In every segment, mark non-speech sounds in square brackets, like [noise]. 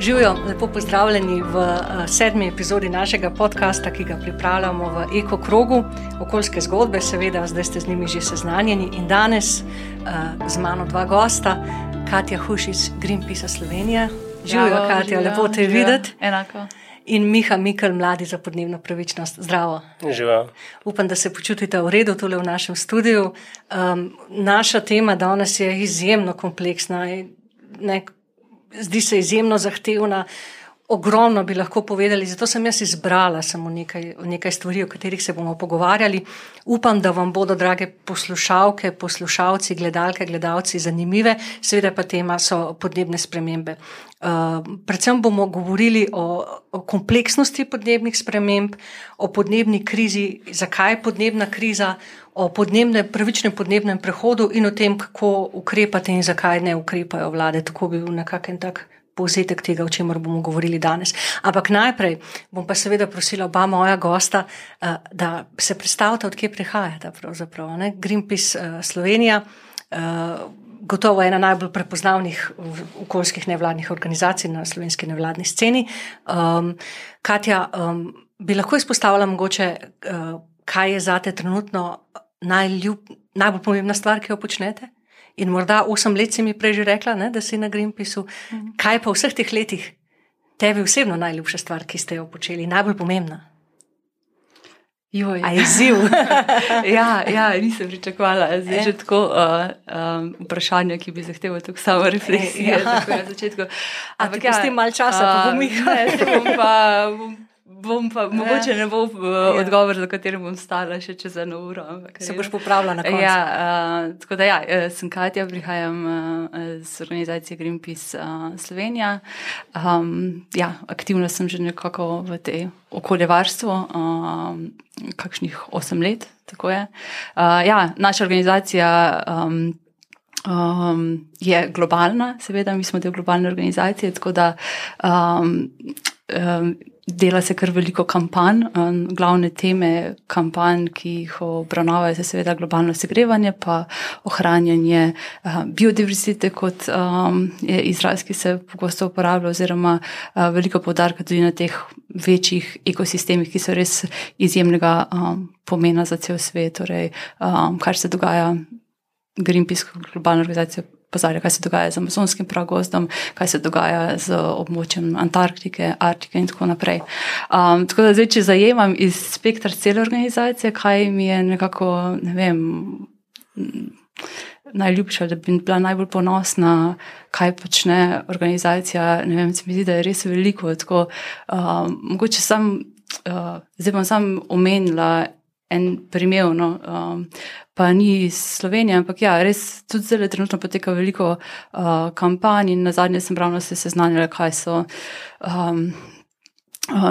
Živijo, lepo pozdravljeni v uh, sedmi epizodi našega podcasta, ki ga pripravljamo v Eko krogu, okoljske zgodbe, seveda, zdaj ste z njimi že seznanjeni. In danes uh, z mano dva gosta, Katja Huš iz Greenpeace Slovenije. Živijo, Katja, lepo te videti. Enako. In Miha Mikl, mladi za podnebno pravičnost. Zdravo. Živijo. Upam, da se počutite v redu tole v našem studiu. Um, naša tema danes je izjemno kompleksna. Ne, zdi se izjemno zahtevna. Ogromno bi lahko povedali, zato sem jaz izbrala samo nekaj, nekaj stvari, o katerih se bomo pogovarjali. Upam, da vam bodo, drage poslušalke, poslušalci, gledalke, gledalci, zanimive. Seveda pa tema so podnebne spremembe. Uh, predvsem bomo govorili o, o kompleksnosti podnebnih sprememb, o podnebni krizi, zakaj je podnebna kriza, o podnebne, pravičnem podnebnem prehodu in o tem, kako ukrepati in zakaj ne ukrepajo vlade. Tako bi bil nekakšen tak povzetek tega, o čemer bomo govorili danes. Ampak najprej bom pa seveda prosila oba moja gosta, uh, da se predstavite, odkje prihajate. Greenpeace uh, Slovenija. Uh, Gotovo je ena najbolj prepoznavnih okoljskih nevladnih organizacij na slovenski nevladni sceni. Um, Katja, um, bi lahko izpostavila mogoče, uh, kaj je zate trenutno najljub, najbolj pomembna stvar, ki jo počnete? In morda osem let si mi prej že rekla, ne, da si na Greenpeaceu. Mhm. Kaj pa v vseh teh letih tebi osebno najljubša stvar, ki ste jo počeli, najbolj pomembna? Joj. A je ziv. [laughs] ja, ja, nisem pričakovala. Zdaj je že tako uh, um, vprašanje, ki bi zahtevalo tako samo refleksijo. Ja. Ampak jaz ti mal časa, uh, pa bom jih. Ne, bom pa. Bom bom pa, mogoče ne bo uh, odgovor, za katerim bom stala še čez eno uro. Se boš popravila na koncu. Ja, uh, tako da ja, sem Katja, prihajam uh, z organizacije Greenpeace uh, Slovenija. Um, ja, aktivna sem že nekako v tej okoljevarstvu, um, kakšnih osem let. Uh, ja, naša organizacija. Um, Um, je globalna, seveda, mi smo del globalne organizacije, tako da um, um, Dela se kar veliko kampanj, glavne teme kampanj, ki jih obravnavajo, so seveda globalno segrevanje, pa ohranjanje uh, biodiverzitete, kot je izraz, ki se pogosto uporablja, oziroma uh, veliko podarka tudi na teh večjih ekosistemih, ki so res izjemnega pomena za cel svet, torej kar se dogaja. Greenpeace, globalna organizacija, pozarja, kaj se dogaja z amazonskim pragozdom, kaj se dogaja z območjem Antarktike, Arktike in tako naprej. Um, tako da zdaj, če zajemam iz spektra cele organizacije, kaj mi je nekako, ne vem. Najljubša, da bi bila najbolj ponosna, kaj počne organizacija. Ne vem, se mi zdi, da je res veliko. Tako, uh, mogoče sem, uh, zdaj bom samo omenila en primer, no, um, pa ni iz Slovenije, ampak ja, res tudi zelo trenutno poteka veliko uh, kampanj in na zadnje sem ravno se seznanjala, kaj so. Um,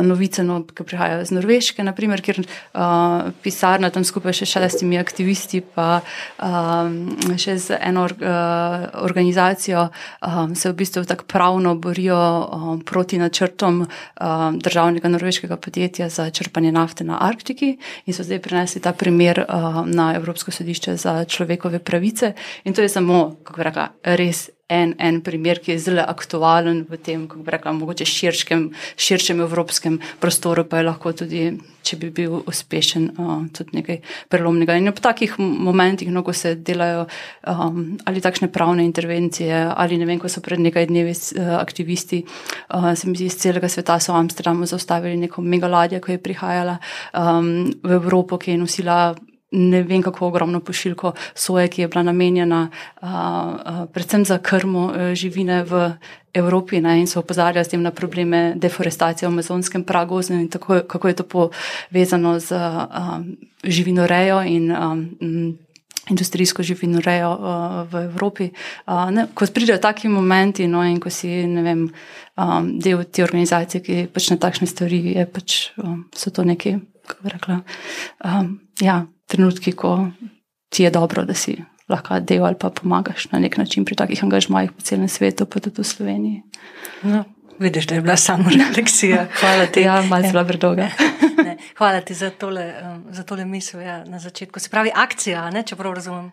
novice, no, ki prihajajo iz Norveške, naprimer, kjer uh, pisarna tam skupaj še šestimi aktivisti, pa um, še z eno uh, organizacijo um, se v bistvu tako pravno borijo um, proti načrtom um, državnega norveškega podjetja za črpanje nafte na Arktiki in so zdaj prinesli ta primer um, na Evropsko sodišče za človekove pravice. In to je samo, kako reka, res en, en primer, ki je zelo aktualen v tem, kako bi rekla, mogoče širškem, širšem evropskem prostoru, pa je lahko tudi, če bi bil uspešen, uh, tudi nekaj prelomnega. In v takih momentih, no, ko se delajo um, ali takšne pravne intervencije, ali ne vem, ko so pred nekaj dnevi uh, aktivisti, uh, se mi zdi, iz celega sveta so v Amsterdamu zaustavili neko megaladjo, ki je prihajala um, v Evropo, ki je nosila ne vem, kako ogromno pošiljko soje, ki je bila namenjena a, a, predvsem za krmo e, živine v Evropi ne, in so opozarjali s tem na probleme deforestacije v amazonskem pragoznu in tako, kako je to povezano z a, živinorejo in a, m, industrijsko živinorejo a, v Evropi. A, ne, ko pridejo taki momenti no, in ko si vem, a, del te organizacije, ki počne takšne stvari, je pač, a, so to neki, kako bi rekla. A, ja, trenutki, ko ti je dobro, da si lahko del ali pa pomagaš na nek način pri takih angažmajih po celem svetu, pa tudi v Sloveniji. No. Vidiš, da je bila samo refleksija. [laughs] Hvala ti. Ja, malo zelo predolga. [laughs] Hvala ti za tole, um, za tole misel ja, na začetku. Se pravi, akcija, ne, če prav razumem.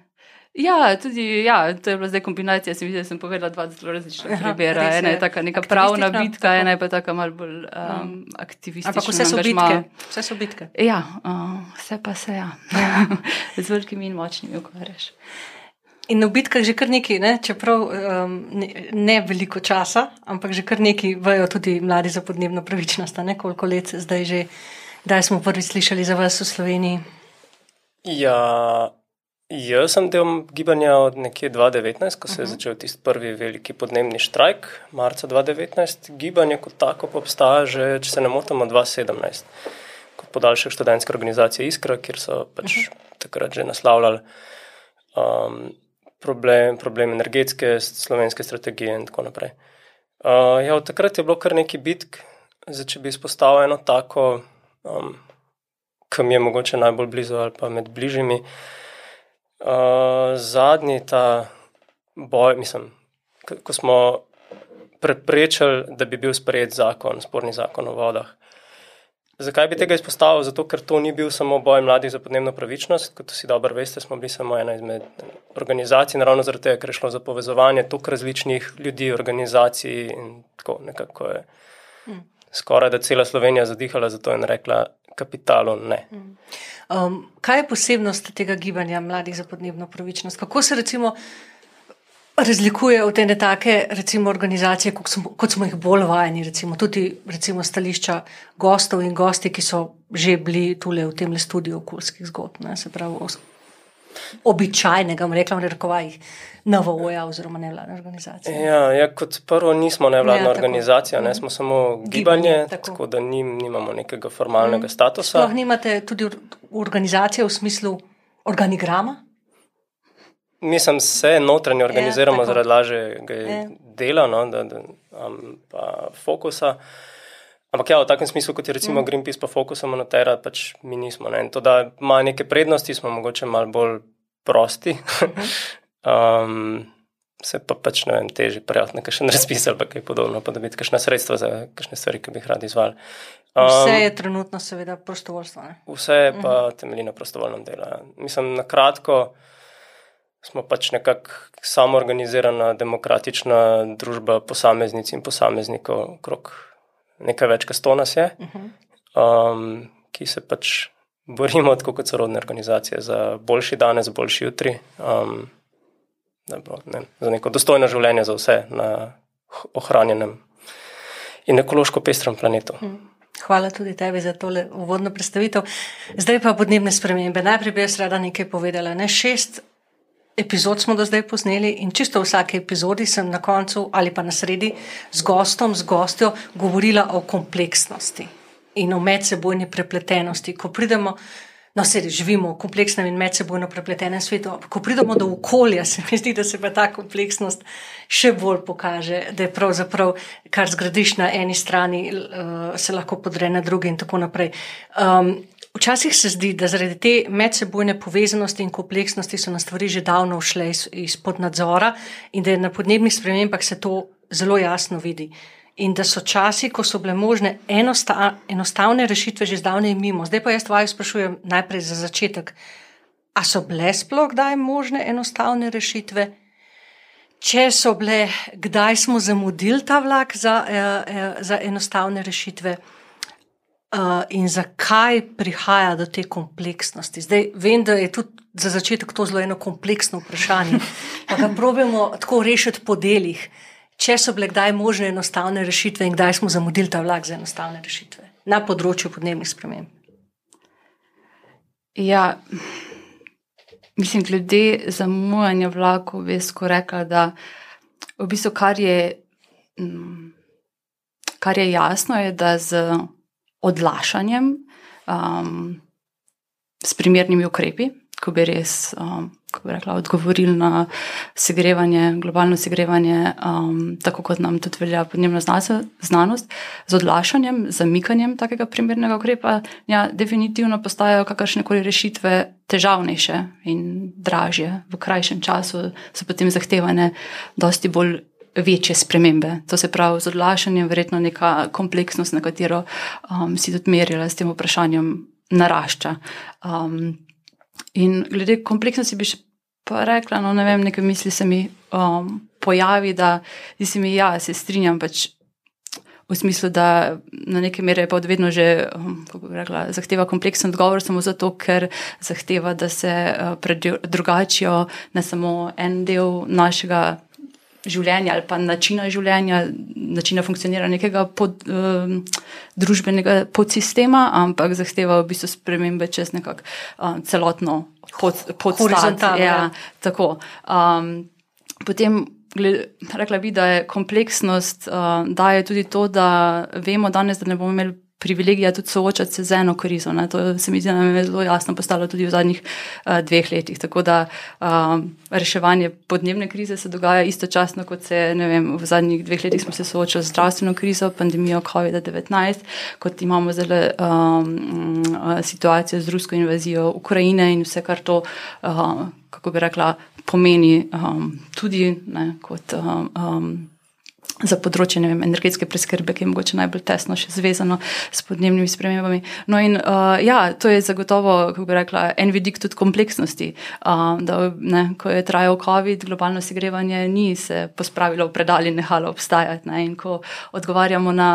Ja, tudi ja, to je bila zdaj kombinacija. Se mi zdi, da sem povedala dva zelo različna primera. res Ena je. taka neka pravna bitka, tako. ena je pa taka malo bolj um, aktivistična. Ampak vse so angažma. bitke. Vse so bitke. Ja, uh, vse pa se ja. [laughs] Z velikimi in močnimi ukvarjaš. In v bitkah že kar nekaj, ne? čeprav um, ne, ne veliko časa, ampak že kar nekaj vejo tudi mladi za podnebno pravičnost. a Ne koliko let zdaj že, kdaj smo prvič slišali za vas v Sloveniji. Ja, jaz sem del gibanja od nekje 2019, ko se je začel tisti prvi veliki podnebni štrajk, marca 2019. Gibanje kot tako pa obstaja že, če se ne motim, od 2017, kot podaljšek študentske organizacije Iskra, kjer so pač takrat že naslavljali um, problem, problem energetske slovenske strategije in tako naprej. Uh, ja, od takrat je bilo kar nekaj bitk, zdaj če bi izpostavil eno tako. Um, ki mi je mogoče najbolj blizu ali pa med bližnjimi. Uh, zadnji ta boj, mislim, ko, smo preprečili, da bi bil sprejet zakon, sporni zakon o vodah. Zakaj bi tega izpostavil? Zato, ker to ni bil samo boj mladih za podnebno pravičnost, kot vsi dobro veste, smo bili samo ena izmed organizacij, naravno zaradi tega, ker je šlo za povezovanje toliko različnih ljudi, organizacij in tako nekako je. Skoraj da cela Slovenija zadihala za to in rekla: kapitalu ne. Um, kaj je posebnost tega gibanja mladih za podnebno pravičnost? Kako se recimo razlikuje od ene take recimo, organizacije, kot smo, kot smo jih bolj vajeni, recimo tudi recimo, stališča gostov in gosti, ki so že bili tukaj v tem studiu okoljskih zgodb, ne, se pravi običajnega, rekla v narekovajih, NVO-ja oziroma nevladne organizacije. Ja, ja, kot prvo nismo nevladna Ja, ja, tako. organizacija, ne, smo samo Gibanje, gibanje, tako. tako. tako da nim, nimamo nekega formalnega mm. statusa. Sploh nimate tudi or- organizacije v smislu organigrama? Mislim, se notranje organiziramo tako. ja, zaradi lažjega Ja. ja. dela, no, da, da, um, pa fokusa. Ampak ja, v takem smislu, kot je recimo mm. Greenpeace pa Focus Monotera, pač mi nismo. Ne. In To, da ima neke prednosti, smo mogoče malo bolj prosti. [laughs] um, se pa pač ne vem, teže prijaviti na kakšen razpis ali kaj podobno, pa da bi kakšna sredstva za kakšne stvari, ki bi jih radi izvali. Vse je trenutno seveda prostovoljstvo. Ne? Vse pa temelji na prostovoljnem delu. ja. Mislim, na kratko smo pač nekako samoorganizirana, demokratična družba posameznic in posameznikov, okrog nekaj več kot sto nas je, um, ki se pač borimo, tako kot sorodne organizacije, za boljši danes, boljši jutri, um, bo, ne, za neko dostojno življenje za vse na ohranjenem in ekološko pestrem planetu. Hvala tudi tebi za tole uvodno predstavitev. Zdaj pa podnebne spremembe. Najprej bi jaz rada nekaj povedala. Ne? Šest epizod smo do zdaj posneli in čisto v vsaki epizodi sem na koncu ali pa na sredi z gostom, z gostjo govorila o kompleksnosti in o medsebojni prepletenosti. Ko pridemo, no, se živimo v kompleksnem in medsebojno prepletenem svetu, ko pridemo do okolja, se mi zdi, da se pa ta kompleksnost še bolj pokaže, da je pravzaprav, kar zgradiš na eni strani, uh, se lahko podre na drugi in tako naprej. Um, Včasih se zdi, da zaradi te medsebojne povezanosti in kompleksnosti so na stvari že davno ušle iz, izpod nadzora in da je na podnebnih spremembah se to zelo jasno vidi. In da so časi, ko so bile možne enosta, enostavne rešitve, že zdavnaj mimo. Zdaj pa jaz vaju sprašujem najprej za začetek. A so bile sploh kdaj možne enostavne rešitve? Če so bile, kdaj smo zamudili ta vlak za, eh, eh, za enostavne rešitve? Uh, in zakaj prihaja do te kompleksnosti? Zdaj, vem, da je tudi za začetek to zelo eno kompleksno vprašanje. [laughs] Pa ga probujemo tako rešiti po delih. Če so bile kdaj možne enostavne rešitve in kdaj smo zamudili ta vlak za enostavne rešitve na področju podnebnih sprememb. Ja, mislim, glede zamujanja vlakov, bi jaz rekla, da v bistvu kar je, mm, kar je jasno, je, da z odlašanjem, um, s primernimi ukrepi, ko bi res, um, kako bi rekla, odgovorili na segrevanje, globalno segrevanje, um, tako kot nam tudi velja podnebna znanost, z odlašanjem, zamikanjem takega primernega ukrepa, ja, definitivno postajajo kakršne koli rešitve težavnejše in dražje. V krajšem času so potem zahtevane dosti bolj večje spremembe. To se pravi, z odlašanjem, verjetno neka kompleksnost, na katero um, si tudi merila s tem vprašanjem, narašča. Um, in glede kompleksnosti bi še pa rekla, no, ne vem, nekaj misli se mi um, pojavi, da si mi, ja, se strinjam pač. V smislu, da na neke mere je pa vedno že, um, kako bi rekla, zahteva kompleksen odgovor, samo zato, ker zahteva, da se uh, drugačijo ne samo en del našega življenja ali pa načina življenja, načina funkcioniranja nekega pod, um, družbenega podsistema, ampak zahteva v bistvu spremembe čez nekako um, celotno horizontalno. Ja, tako. Um, potem, gled, rekla bi, da je kompleksnost, uh, da je tudi to, da vemo danes, da ne bomo imeli privilegija tudi soočati se z eno krizo. Ne. To se mi zdi, da nam je zelo jasno postalo tudi v zadnjih uh, dveh letih. Tako da um, reševanje podnebne krize se dogaja istočasno, kot se vem, v zadnjih dveh letih smo se soočali z zdravstveno krizo, pandemijo COVID-19, kot imamo zdaj um, situacijo z rusko invazijo Ukrajine in vse, kar to, uh, kako bi rekla, pomeni um, tudi ne, kot. Um, um, za področje vem, energetske preskrbe, ki je mogoče najbolj tesno še zvezano s podnebnimi spremembami. No, in uh, ja, to je zagotovo, kako bi rekla, en vidik tudi kompleksnosti. Uh, da, ne, ko je trajal COVID, globalno segrevanje ni se pospravilo v predalji, nehalo obstajati. Ne, in ko odgovarjamo na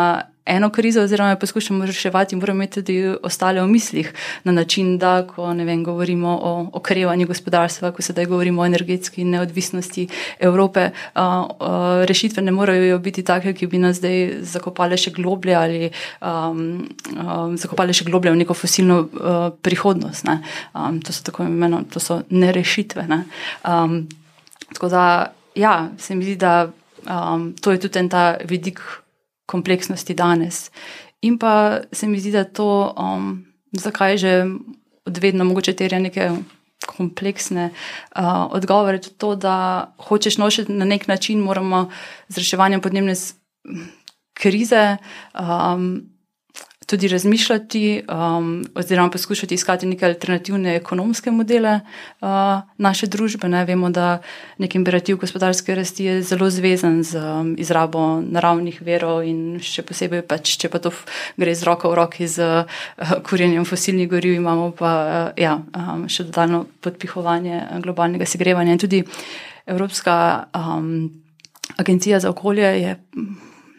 eno krizo, oziroma jo poskušamo reševati, moramo imeti tudi ostale v mislih na način, da ko vem, govorimo o okrevanju gospodarstva, ko sedaj govorimo o energetski neodvisnosti Evrope, a, a, rešitve ne morejo biti take, ki bi nas zdaj zakopale še globlje ali a, a, zakopale še globlje v neko fosilno a, prihodnost. Ne. A, to so tako imenovane, to so nerešitve. Ne. A, tako da, ja, se mi zdi, da um, to je tudi en ta vidik kompleksnosti danes. In pa se mi zdi, da to, um, zakaj že odvedno mogoče terja neke kompleksne uh, odgovore, tudi to, da hočeš nošiti na nek način, moramo z reševanjem podnebne krize. Um, tudi razmišljati, um, oziroma poskušati iskati neke alternativne ekonomske modele uh, naše družbe. Ne? Vemo, da nek imperativ gospodarske rasti je zelo zvezan z um, izrabo naravnih verov, in še posebej, pač, če pa to gre z roko v roki z uh, kurjenjem fosilnih goriv, imamo pa uh, ja, um, še dodaljno podpihovanje globalnega segrevanja. In tudi Evropska um, agencija za okolje je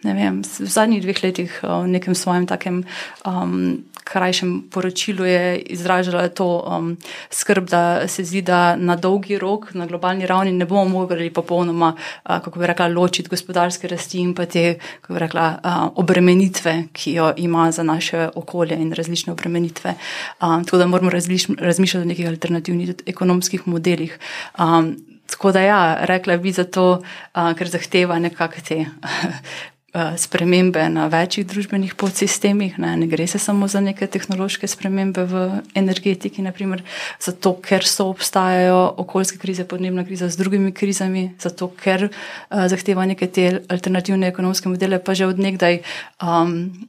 vem, v zadnjih dveh letih eh, v nekem svojem takem um, krajšem poročilu je izražala to um, skrb, da se zdi, da na dolgi rok, na globalni ravni, ne bomo mogli popolnoma, uh, kako bi rekla, ločiti gospodarske rasti in pa te, kako bi rekla, uh, obremenitve, ki jo ima za naše okolje in različne obremenitve. Um, tako da moramo razmišljati o nekih alternativnih ekonomskih modelih. Um, Tako da, ja, rekla bi zato, uh, ker zahteva nekakšne te [laughs] spremembe na večjih družbenih podsistemih. Ne, ne gre se samo za neke tehnološke spremembe v energetiki, naprimer, zato ker so obstajajo okoljske krize, podnebna kriza z drugimi krizami, zato ker uh, zahteva neke te alternativne ekonomske modele, pa že odnegdaj. Um,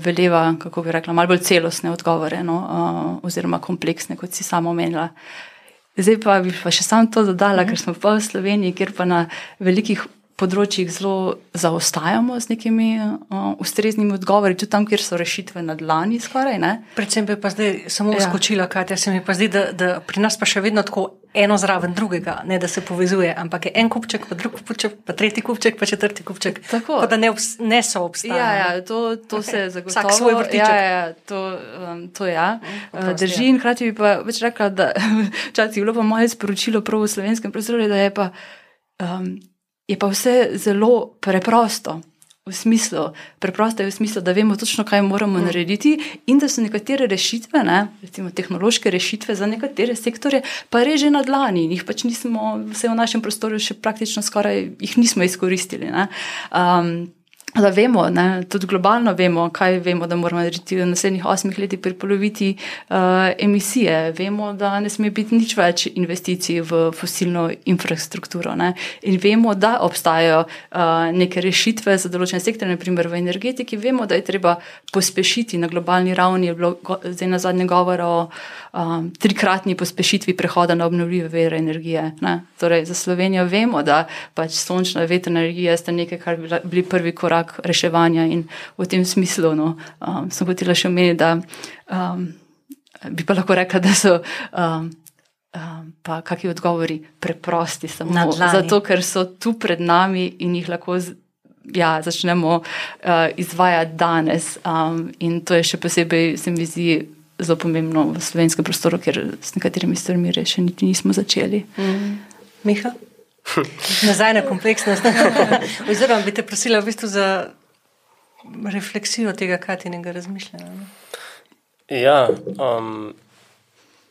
Veleva, kako bi rekla, malo bolj celostne odgovore, no, uh, oziroma kompleksne, kot si sama omenila. Zdaj pa bi pa še sam to dodala, ker smo pa v Sloveniji, kjer pa na velikih področjih zelo zaostajamo z nekimi uh, ustreznimi odgovori, tudi tam, kjer so rešitve na dlani. Skoraj, Predvsem bi pa zdaj samo ja. skočila, kaj se mi pa zdi, da, da pri nas pa še vedno tako eno zraven drugega, ne da se povezuje, ampak je en kupček, pa drugi kupček, pa tretji kupček, pa četrti kupček. Tako da ne, obs, ne so obstajali. Ja, ja, to, to okay. se zagotovo. Vsak svoj vrtiček. Ja, ja, to, um, to ja. Mm, Drži ja. in hkrati bi pa več rekla, da [laughs] včasih je bilo pa moje sporočilo prav v slovenskem prostoru, da je pa. Um, je pa vse zelo preprosto. V smislu, preprosto je v smislu, da vemo točno, kaj moramo mm. narediti, in da so nekatere rešitve, ne, recimo tehnološke rešitve za nekatere sektore, pa reže na dlani. Njih pač nismo, vse v našem prostoru, še praktično skoraj jih nismo izkoristili. Um, Da vemo, ne, tudi globalno vemo, kaj vemo, da moramo narediti v naslednjih osmih letih, prepoloviti uh, emisije. Vemo, da ne sme biti nič več investicij v fosilno infrastrukturo. Ne. In vemo, da obstajajo uh, neke rešitve za določene sektore, naprimer v energetiki. Vemo, da je treba pospešiti na globalni ravni, je bilo zdaj na zadnje govora o um, trikratni pospešitvi prehoda na obnovljive vere energije. Torej, za Slovenijo vemo, da pač sončna vetrna energija sta nekaj, kar bi bili prvi korak reševanja in v tem smislu no, um, sem hotela še omeniti, da um, bi pa lahko rekla, da so. Um, Um, pa kakšni odgovori preprosti, samo zato, ker so tu pred nami in jih lahko z, ja, začnemo uh, izvajati danes. Um, in to je še posebej, se mi zdi, zelo pomembno v slovenskem prostoru, ker s nekaterimi stvarmi še niti nismo začeli. Miha? [laughs] Nazaj na kompleksnost. [laughs] Oziroma, bi te prosila v bistvu za refleksijo tega katinega razmišljanja. ne? Ja, um,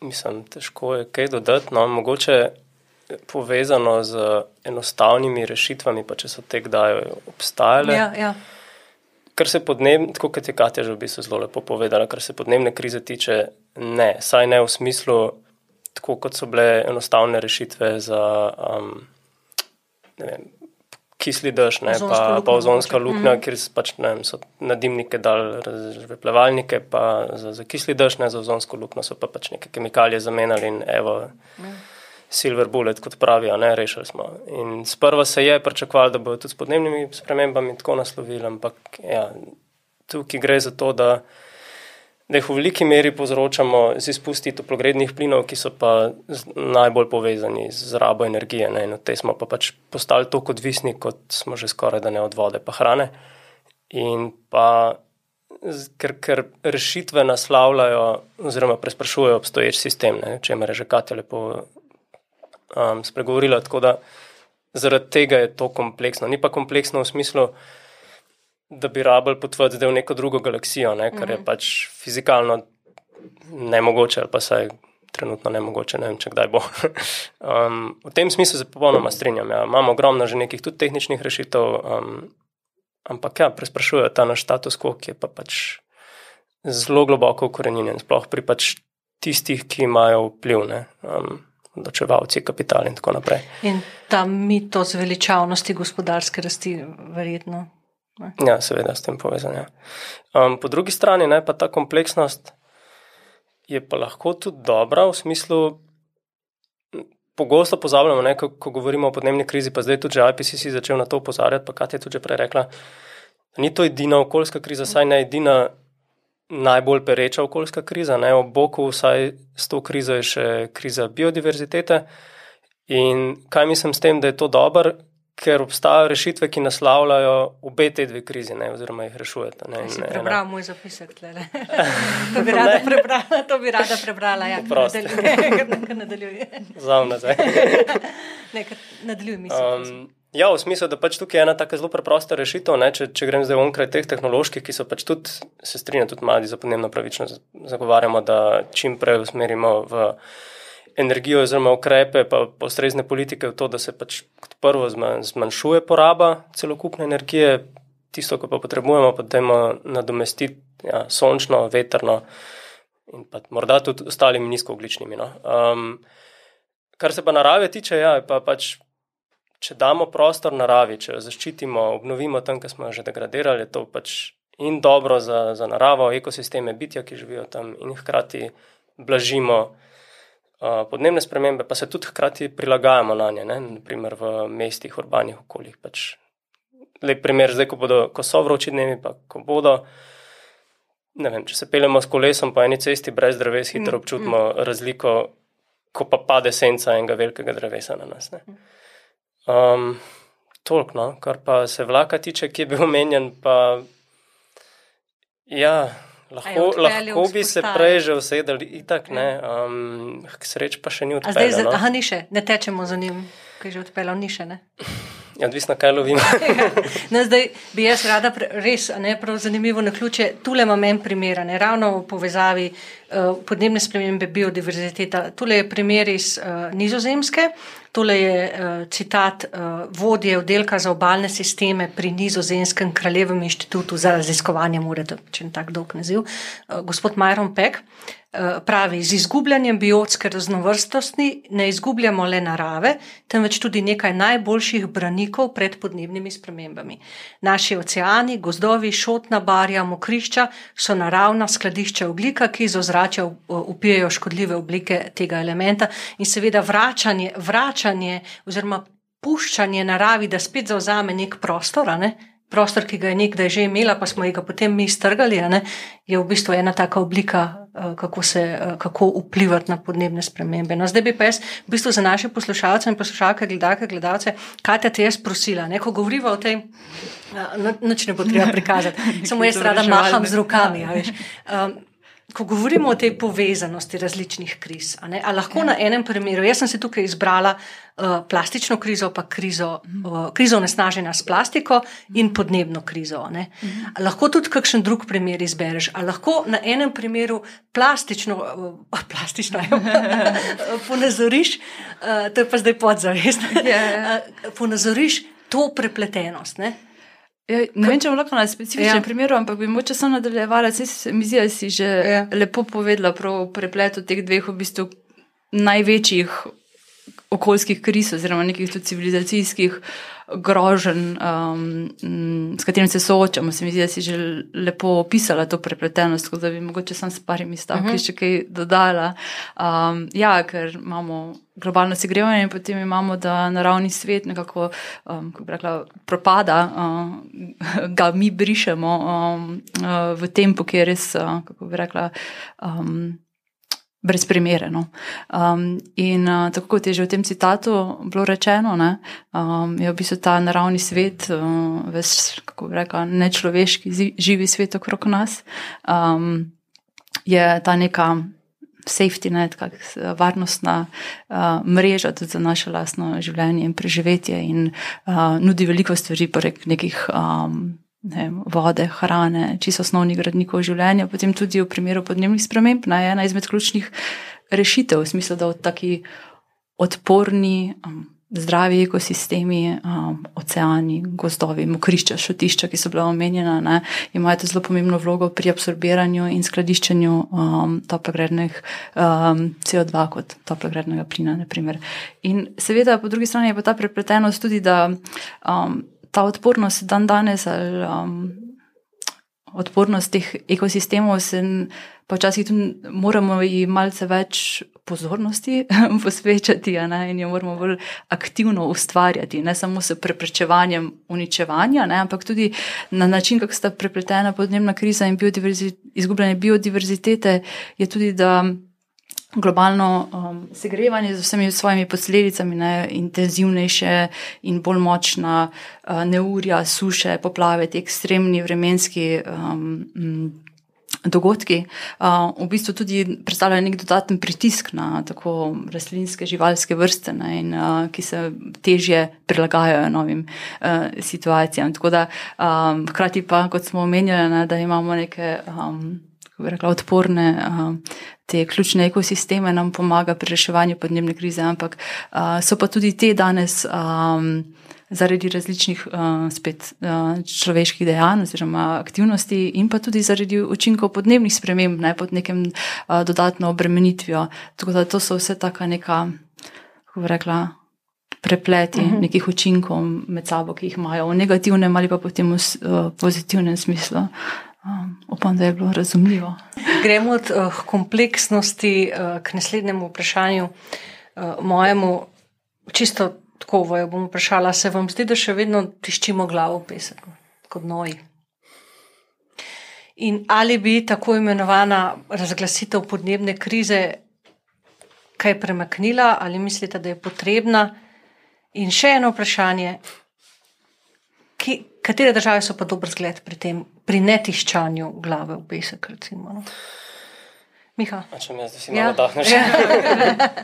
mislim, težko je kaj dodati. No, mogoče povezano z enostavnimi rešitvami, pa če so te kdaj obstajale. Ja, ja. Kar se podnebne, tako kot je Katja že v bistvu zelo lepo povedala, kar se podnebne krize tiče, ne, saj ne v smislu, tako kot so bile enostavne rešitve za um, vem, kisli dež, ne, Ozonsko pa, luknjo pa ozonska luknja, mm. kjer pač, ne vem, so na dimnike dali razžvepljevalnike, pa za, za kisli dež, ne za ozonsko luknjo so pa pač neke kemikalije zamenjali in evo. Silver bullet, kot pravijo, ne, rešili smo. In sprva se je pričakovalo, da bodo tudi s podnebnimi spremembami tako naslovili, ampak ja, tukaj gre za to, da, da jih v veliki meri povzročamo z izpusti toplogrednih plinov, ki so pa najbolj povezani z rabo energije. Ne, in od te smo pa pač postali tako odvisni, kot smo že skoraj da ne od vode pa hrane. In pa ker, ker rešitve naslavljajo oziroma presprašujejo obstoječ sistem, ne, če je že Katja lepo um, spregovorila. Tako da zaradi tega je to kompleksno. Ni pa kompleksno v smislu, da bi rabili potvati zdaj v neko drugo galaksijo, ne, kar je pač fizikalno nemogoče, ali pa saj trenutno nemogoče, ne vem, če kdaj bo. [laughs] um, v tem smislu se popolnoma strinjam. Ja. Imamo ogromno že nekih tudi tehničnih rešitev, um, ampak ja, presprašujejo ta naš status quo, ki je pa pač zelo globoko ukorenjen, sploh pri pač tistih, ki imajo vpliv, ne, um, odločevalci, kapital in tako naprej. In ta mitos veličavnosti gospodarske rasti, verjetno. Ne? Ja, seveda s tem povezan. Ja. Um, po drugi strani ne, pa ta kompleksnost je pa lahko tudi dobra v smislu. Pogosto pozabljamo, ne, ko, ko govorimo o podnebni krizi, pa zdaj tudi že IPCC začel na to upozarjati, pa Katja je tudi prej rekla, da ni to edina okoljska kriza, saj ne edina najbolj pereča okoljska kriza. Ne. Ob boku vsaj s to krizo je še kriza biodiverzitete. In kaj mislim s tem, da je to dobro, ker obstajajo rešitve, ki naslavljajo obe te dve krizi, ne, oziroma jih rešujete. Ne, ena- prebral moj zapisek tlele. [laughs] to bi rada prebrala, to bi rada prebrala. Ja, [laughs] nadaljuje. Zav nazaj. [laughs] Ne, nadaljuj misel. Um, ja, v smislu, da pač tukaj je ena tako zelo preprosta rešitev. Ne, če, če grem zdaj onkraj teh tehnoloških, ki so pač tudi, se strinjam, tudi mladi za podnebno pravičnost zagovarjamo, da čim prej usmerimo v energijo oziroma ukrepe, pa ustrezne politike v to, da se pač kot prvo zma- zmanjšuje poraba celokupne energije, tisto, kar pa potrebujemo, pa dajmo nadomestiti ja, sončno, veterno in pa morda tudi ostalimi nizkoogličnimi. No. Um, kar se pa narave tiče, ja, pa pač. Če damo prostor naravi, če jo zaščitimo, obnovimo tam, kjer smo jo že degradirali, to pač in dobro za, za naravo, ekosisteme, bitja, ki živijo tam, in hkrati blažimo uh, podnebne spremembe, pa se tudi hkrati prilagajamo na nje, ne? naprimer v mestih, urbanih okoljih. Pač lep primer, zdaj, ko, bodo, ko so vroči dnevi, pa ko bodo. Vem, če se peljemo s kolesom po eni cesti brez dreves, hitro občutimo razliko, ko pa pade senca enega velikega drevesa na nas. Ne? Um, Tolk, no, kar pa se vlaka tiče, ki je bil omenjen, pa ja, lahko, odpeljal lahko bi se prej že usedeli, itak ne, um, k sreč pa še ni A zdaj, za, odpeljal. No. aha, ni še, ne tečemo za njim, ki je že odpeljal, ni še. Ne? Ja, odvisno, kaj lovimo. [laughs] No, zdaj bi jaz rada, pre, res, a ne prav zanimivo na ključe, tule imam en primer, ne ravno v povezavi uh, podnebne spremembe, biodiverziteta. Tule je primer iz uh, Nizozemske, tole je uh, citat uh, vodje oddelka za obalne sisteme pri Nizozemskem kraljevem inštitutu za raziskovanje, morate, če je tak dolg naziv, uh, gospod Myron Peck. Uh, pravi, z izgubljanjem biotske raznovrstnosti ne izgubljamo le narave, temveč tudi nekaj najboljših branikov pred podnebnimi spremembami. Naši oceani, gozdovi, šotna barja, mokrišča so naravna skladišča oglika, ki iz ozračja upijajo škodljive oblike tega elementa in seveda vračanje, vračanje oziroma puščanje naravi, da spet zauzame nek prostor, ne, prostor, ki ga je nekdaj že imela, pa smo ga potem mi strgali, ne, je v bistvu ena taka oblika, uh, kako, se, uh, kako vplivati na podnebne spremembe. No, zdaj bi pa jaz v bistvu za naše poslušalce in poslušalke, gledalke, gledalce, kaj te jaz prosila, ne, ko govoriva o tem. Uh, noč ne bo treba prikazati, [laughs] samo jaz rada maham z rokami. Um, ko govorimo o tej povezanosti različnih kriz, ali lahko ja. na enem primeru, jaz sem se tukaj izbrala uh, plastično krizo, pa krizo, uh, krizo nesnaženja s plastiko in podnebno krizo. Mhm. Lahko tudi kakšen drug primer izbereš, ali lahko na enem primeru plastično, uh, [laughs] plastično [laughs] ponazoriš, uh, to je pa zdaj podzavest, yeah. Ja, ja. uh, ponazoriš to prepletenost. Ne? Ja, ne vem, če bom lahko na specifičnem ja. primeru, ampak bi moče samo nadaljevala. Mi zdi, da si že ja. lepo povedala o prepletu teh dveh v bistvu največjih okoljskih kriz oziroma nekih civilizacijskih groženj, um, s katerimi se soočamo. Se mi zdi, da si že lepo opisala to prepletenost, tako da bi mogoče sam s parimi stavki uh mhm. -huh. še kaj dodala. Um, ja, ker imamo globalno segrevanje, in potem imamo, da naravni svet nekako um, rekla, propada, um, [laughs] ga mi brišemo um, uh, v tempu, ki je res, uh, kako bi rekla. Um, Brez primere. No. Um, in uh, tako kot je že v tem citatu bilo rečeno, ne, um, je v bistvu ta naravni svet, uh, ves, kako bi rekla, nečloveški, živi svet okrog nas, um, je ta neka safety net, kak, varnostna uh, mreža tudi za naše lastno življenje in preživetje in uh, nudi veliko stvari prek nekih um, ne, vode, hrane, čisto osnovnih gradnikov življenja. Potem tudi v primeru podnebnih sprememb na ena izmed ključnih rešitev, v smislu, da v taki odporni. Um, zdravi ekosistemi, um, oceani, gozdovi, mokrišča, šotišča, ki so bila omenjena, ne, imajo zelo pomembno vlogo pri absorbiranju in skladiščenju um, toplogrednih um, CO2 kot toplogrednega plina. Naprimer. In seveda, po drugi strani je pa ta prepletenost tudi, da um, ta odpornost dan danes ali um, odpornost teh ekosistemov se pa včasih tudi moramo jim malce več pozornosti [laughs] posvečati ne, in jo moramo bolj aktivno ustvarjati, ne samo s preprečevanjem uničevanja, ne, ampak tudi na način, kako sta prepletena podnebna kriza in izgubljanje biodiverzitete, je tudi, da globalno um, segrevanje z vsemi svojimi posledicami, ne, intenzivnejše in bolj močna uh, neurja, suše, poplave, te ekstremni vremenski. Um, dogodki, v bistvu tudi predstavljajo nek dodaten pritisk na tako rastlinske, živalske vrste, ne, in, ki se težje prilagajajo novim situacijam. Tako da, hkrati pa, kot smo omenjali, ne, da imamo neke. Rekla, odporne te ključne ekosisteme nam pomaga pri reševanju podnebne krize, ampak so pa tudi te danes um, zaradi različnih spet, človeških dejanj oziroma aktivnosti, in pa tudi zaradi učinkov podnebnih sprememb, ne pod nekim uh, dodatno obremenitvijo. Tako da to so vse taka neka, kako bi rekla. Prepleti uh mhm. -huh. nekih učinkov med sabo, ki jih imajo v negativnem ali pa potem v pozitivnem smislu. Um, upam, da je bilo razumljivo. Gremo od uh, kompleksnosti uh, k naslednjemu vprašanju, uh, mojemu, čisto tako vojo bom vprašala, se vam zdi, da še vedno tiščimo glavo v pesek, kot noji? In ali bi tako imenovana razglasitev podnebne krize kaj premaknila, ali mislite, da je potrebna? In še eno vprašanje, ki, katere države so pa dober zgled pri tem, pri netiščanju glave v pesek? Recimo, no? Miha. A če jaz, da si malo ja. dahneš.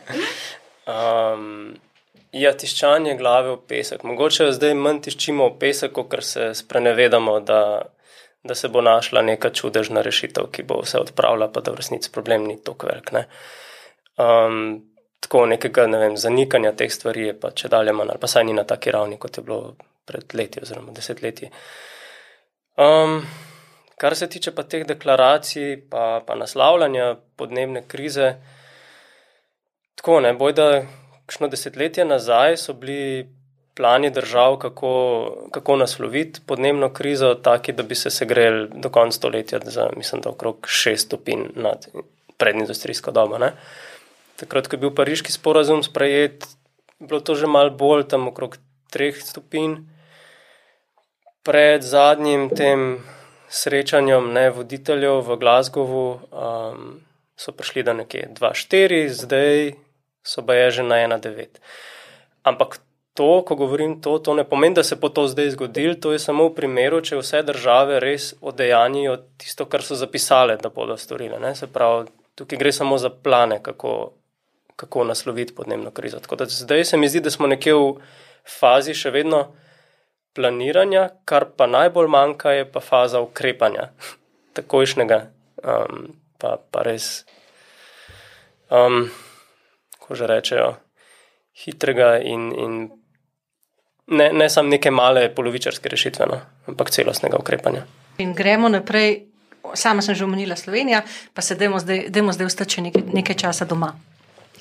[laughs] um, Ja, tiščanje glave v pesek. Mogoče zdaj manj tiščimo v pesek, ker se sprenevedamo, da, da se bo našla neka čudežna rešitev, ki bo vse odpravila, pa da v resnici problem ni tako velik. Ne? Um, tako nekega ne vem, zanikanja teh stvari je pa če dalje manj, ali pa saj ni na taki ravni, kot je bilo pred leti oziroma desetletji. Um, kar se tiče pa teh deklaracij, pa, pa naslavljanja podnebne krize, tako ne boj da kakšno desetletje nazaj so bili plani držav, kako, kako nasloviti podnebno krizo, taki, da bi se segreli do konca stoletja za, mislim, da okrog 6 stopinj nad predindustrijsko dobo. Ne? Takrat, ko je bil pariški sporazum sprejet, je bilo to že malo bolj tam okrog 3 stopinj. Pred zadnjim tem srečanjem ne, voditeljev v Glasgowu um, so prišli do nekje 2-4, zdaj so pa je že na 1-9. Ampak to, ko govorim to, to ne pomeni, da se bo to zdaj zgodilo, to je samo v primeru, če vse države res odejanjijo tisto, kar so zapisale, da bodo storile. Ne. Se pravi, tukaj gre samo za plane, kako, kako nasloviti podnebno krizo. Zdaj se mi zdi, da smo nekje v fazi še vedno planiranja, kar pa najbolj manjka, je pa faza ukrepanja, takojšnjega, um, pa, pa res, um, ko že rečejo, hitrega in, in ne, ne samo neke male polovičarske rešitve, no, ampak celostnega ukrepanja. In gremo naprej. Sama sem že omenila Slovenijo, pa se dajmo zdaj, zdaj ostati nekaj, nekaj časa doma.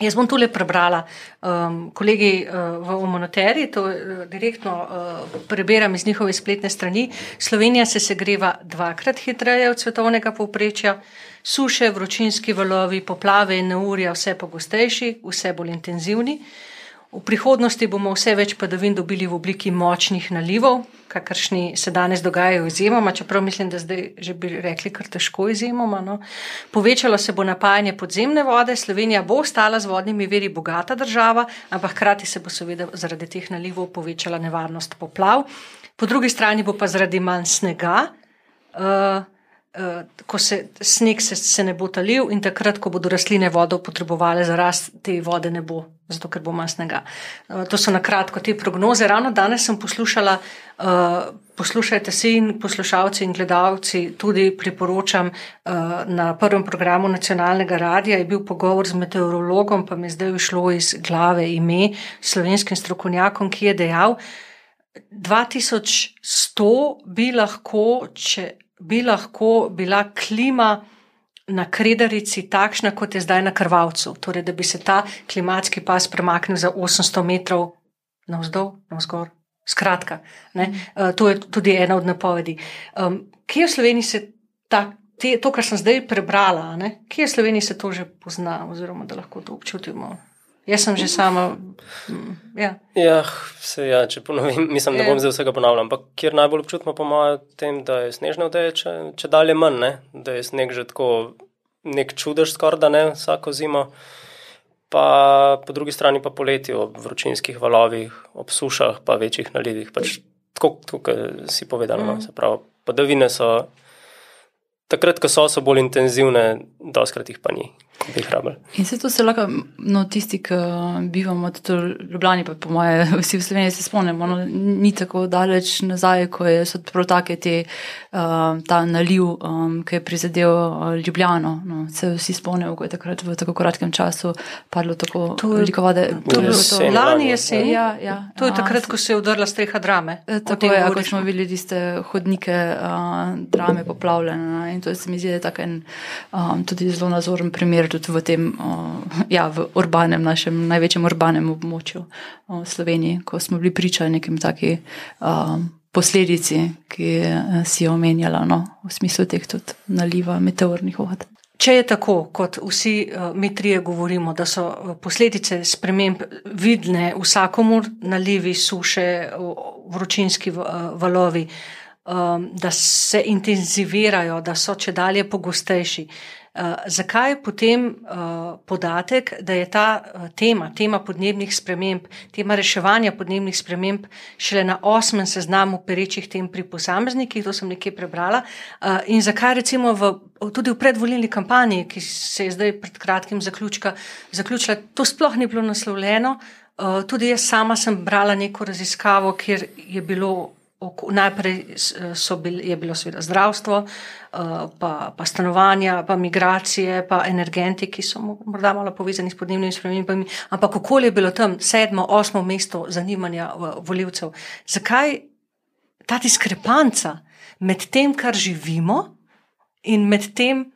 Jaz bom tole prebrala, um, kolegi uh, v Omonoteri, to uh, direktno uh, preberem iz njihove spletne strani. Slovenija se segreva dvakrat hitreje od svetovnega povprečja, suše, vročinski valovi, poplave in neurja vse pogostejši, vse bolj intenzivni. V prihodnosti bomo vse več padavin dobili v obliki močnih nalivov, kakršni se danes dogajajo izjemoma, čeprav mislim, da zdaj že bi rekli kar težko izjemoma. No. Povečalo se bo napajanje podzemne vode, Slovenija bo ostala z vodnimi veri bogata država, ampak hkrati se bo seveda zaradi teh nalivov povečala nevarnost poplav. Po drugi strani bo pa zaradi manj snega. Uh, ko se sneg se, se ne bo talil, in takrat, ko bodo rastline vodo potrebovali za rast, te vode ne bo, zato ker bo manj snega. Uh, to so na kratko te prognoze. Ravno danes sem poslušala, uh, poslušajte se in poslušalci in gledalci, tudi priporočam uh, na prvem programu nacionalnega radia, je bil pogovor z meteorologom, pa mi je zdaj šlo iz glave ime slovenskim strokovnjakom, ki je dejal, 2100 bi lahko, če bi lahko bila klima na Kredarici takšna, kot je zdaj na Krvavcu. Torej, da bi se ta klimatski pas premaknil za 800 metrov navzdol, navzgor. Skratka, ne, uh, to je tudi ena od napovedi. Um, kje v Sloveniji se ta, te, to, kar sem zdaj prebrala, ne, kje v Sloveniji se to že pozna, oziroma da lahko to občutimo? Jaz sem že sama. Mm, ja, ja, se, ja če ponovim, [laughs] mislim, ne bom zdaj vsega ponavljal, ampak kjer najbolj občutimo, po mojem, tem, da je snežne vdeje, če, če dalje manj, ne? da je sneg že tako nek čudež, skoraj da ne vsako zimo. Pa po drugi strani pa poleti ob vročinskih valovih, ob sušah, pa večjih nalivih. Pač, tako kot si povedal, no, mm. se pravi, padavine so takrat, ko so, so bolj intenzivne, doskrat jih pa ni bi jih rabili. In se to se lahko, no, tisti, ki bivamo v Ljubljani, pa po moje, [laughs] vsi v Sloveniji se spomnimo, no, ni tako daleč nazaj, ko je so prav take te, uh, ta naliv, um, ki je prizadel Ljubljano. No, se vsi spomnimo, ko je takrat v tako kratkem času padlo tako to, veliko vode. To je bilo lani jesen. Ja, ja, to je takrat, ko se je udrla streha drame. Tako je, ko smo videli tiste hodnike uh, drame poplavljene. In to se mi zdi, da je tak en um, tudi zelo nazoren primer tudi v tem, ja, v urbanem, našem največjem urbanem območju v Sloveniji, ko smo bili priča nekim takim posledici, ki si jo omenjala, no, v smislu teh tudi naliva meteornih vod. Če je tako, kot vsi mi trije govorimo, da so posledice sprememb vidne vsakomur, nalivi, suše, vročinski valovi, da se intenzivirajo, da so če dalje pogostejši. Uh, zakaj je potem uh, podatek, da je ta uh, tema, tema podnebnih sprememb, tema reševanja podnebnih sprememb, šele na osmem seznamu perečih tem pri posameznikih, to sem nekje prebrala, in zakaj recimo v, tudi v predvolilni kampanji, ki se je zdaj pred kratkim zaključka, zaključila, to sploh ni bilo naslovljeno. Tudi jaz sama sem brala neko raziskavo, kjer je bilo Najprej bil, je bilo seveda zdravstvo, eh, pa, pa stanovanja, pa migracije, pa energenti, ki so morda malo povezani s podnebnimi spremembami. Ampak okolje je bilo tam sedmo, osmo mesto zanimanja voljivcev. Zakaj ta diskrepanca med tem, kar živimo, in med tem,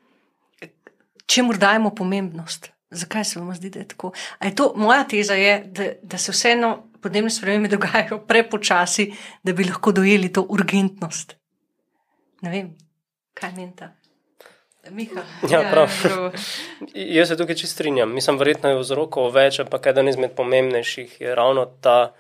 čemu dajemo pomembnost? Zakaj se vam zdi, da je tako? Je to, moja teza je, da, da se vseeno podnebne spremembe [laughs] dogajajo prepočasi, da bi lahko dojeli to urgentnost. Ne vem, kaj meni. Ja, ja, [laughs] Jaz se tukaj čisto strinjam. Mislim, verjetno je vzrokov več, ampak eden izmed pomembnejših je ravno ta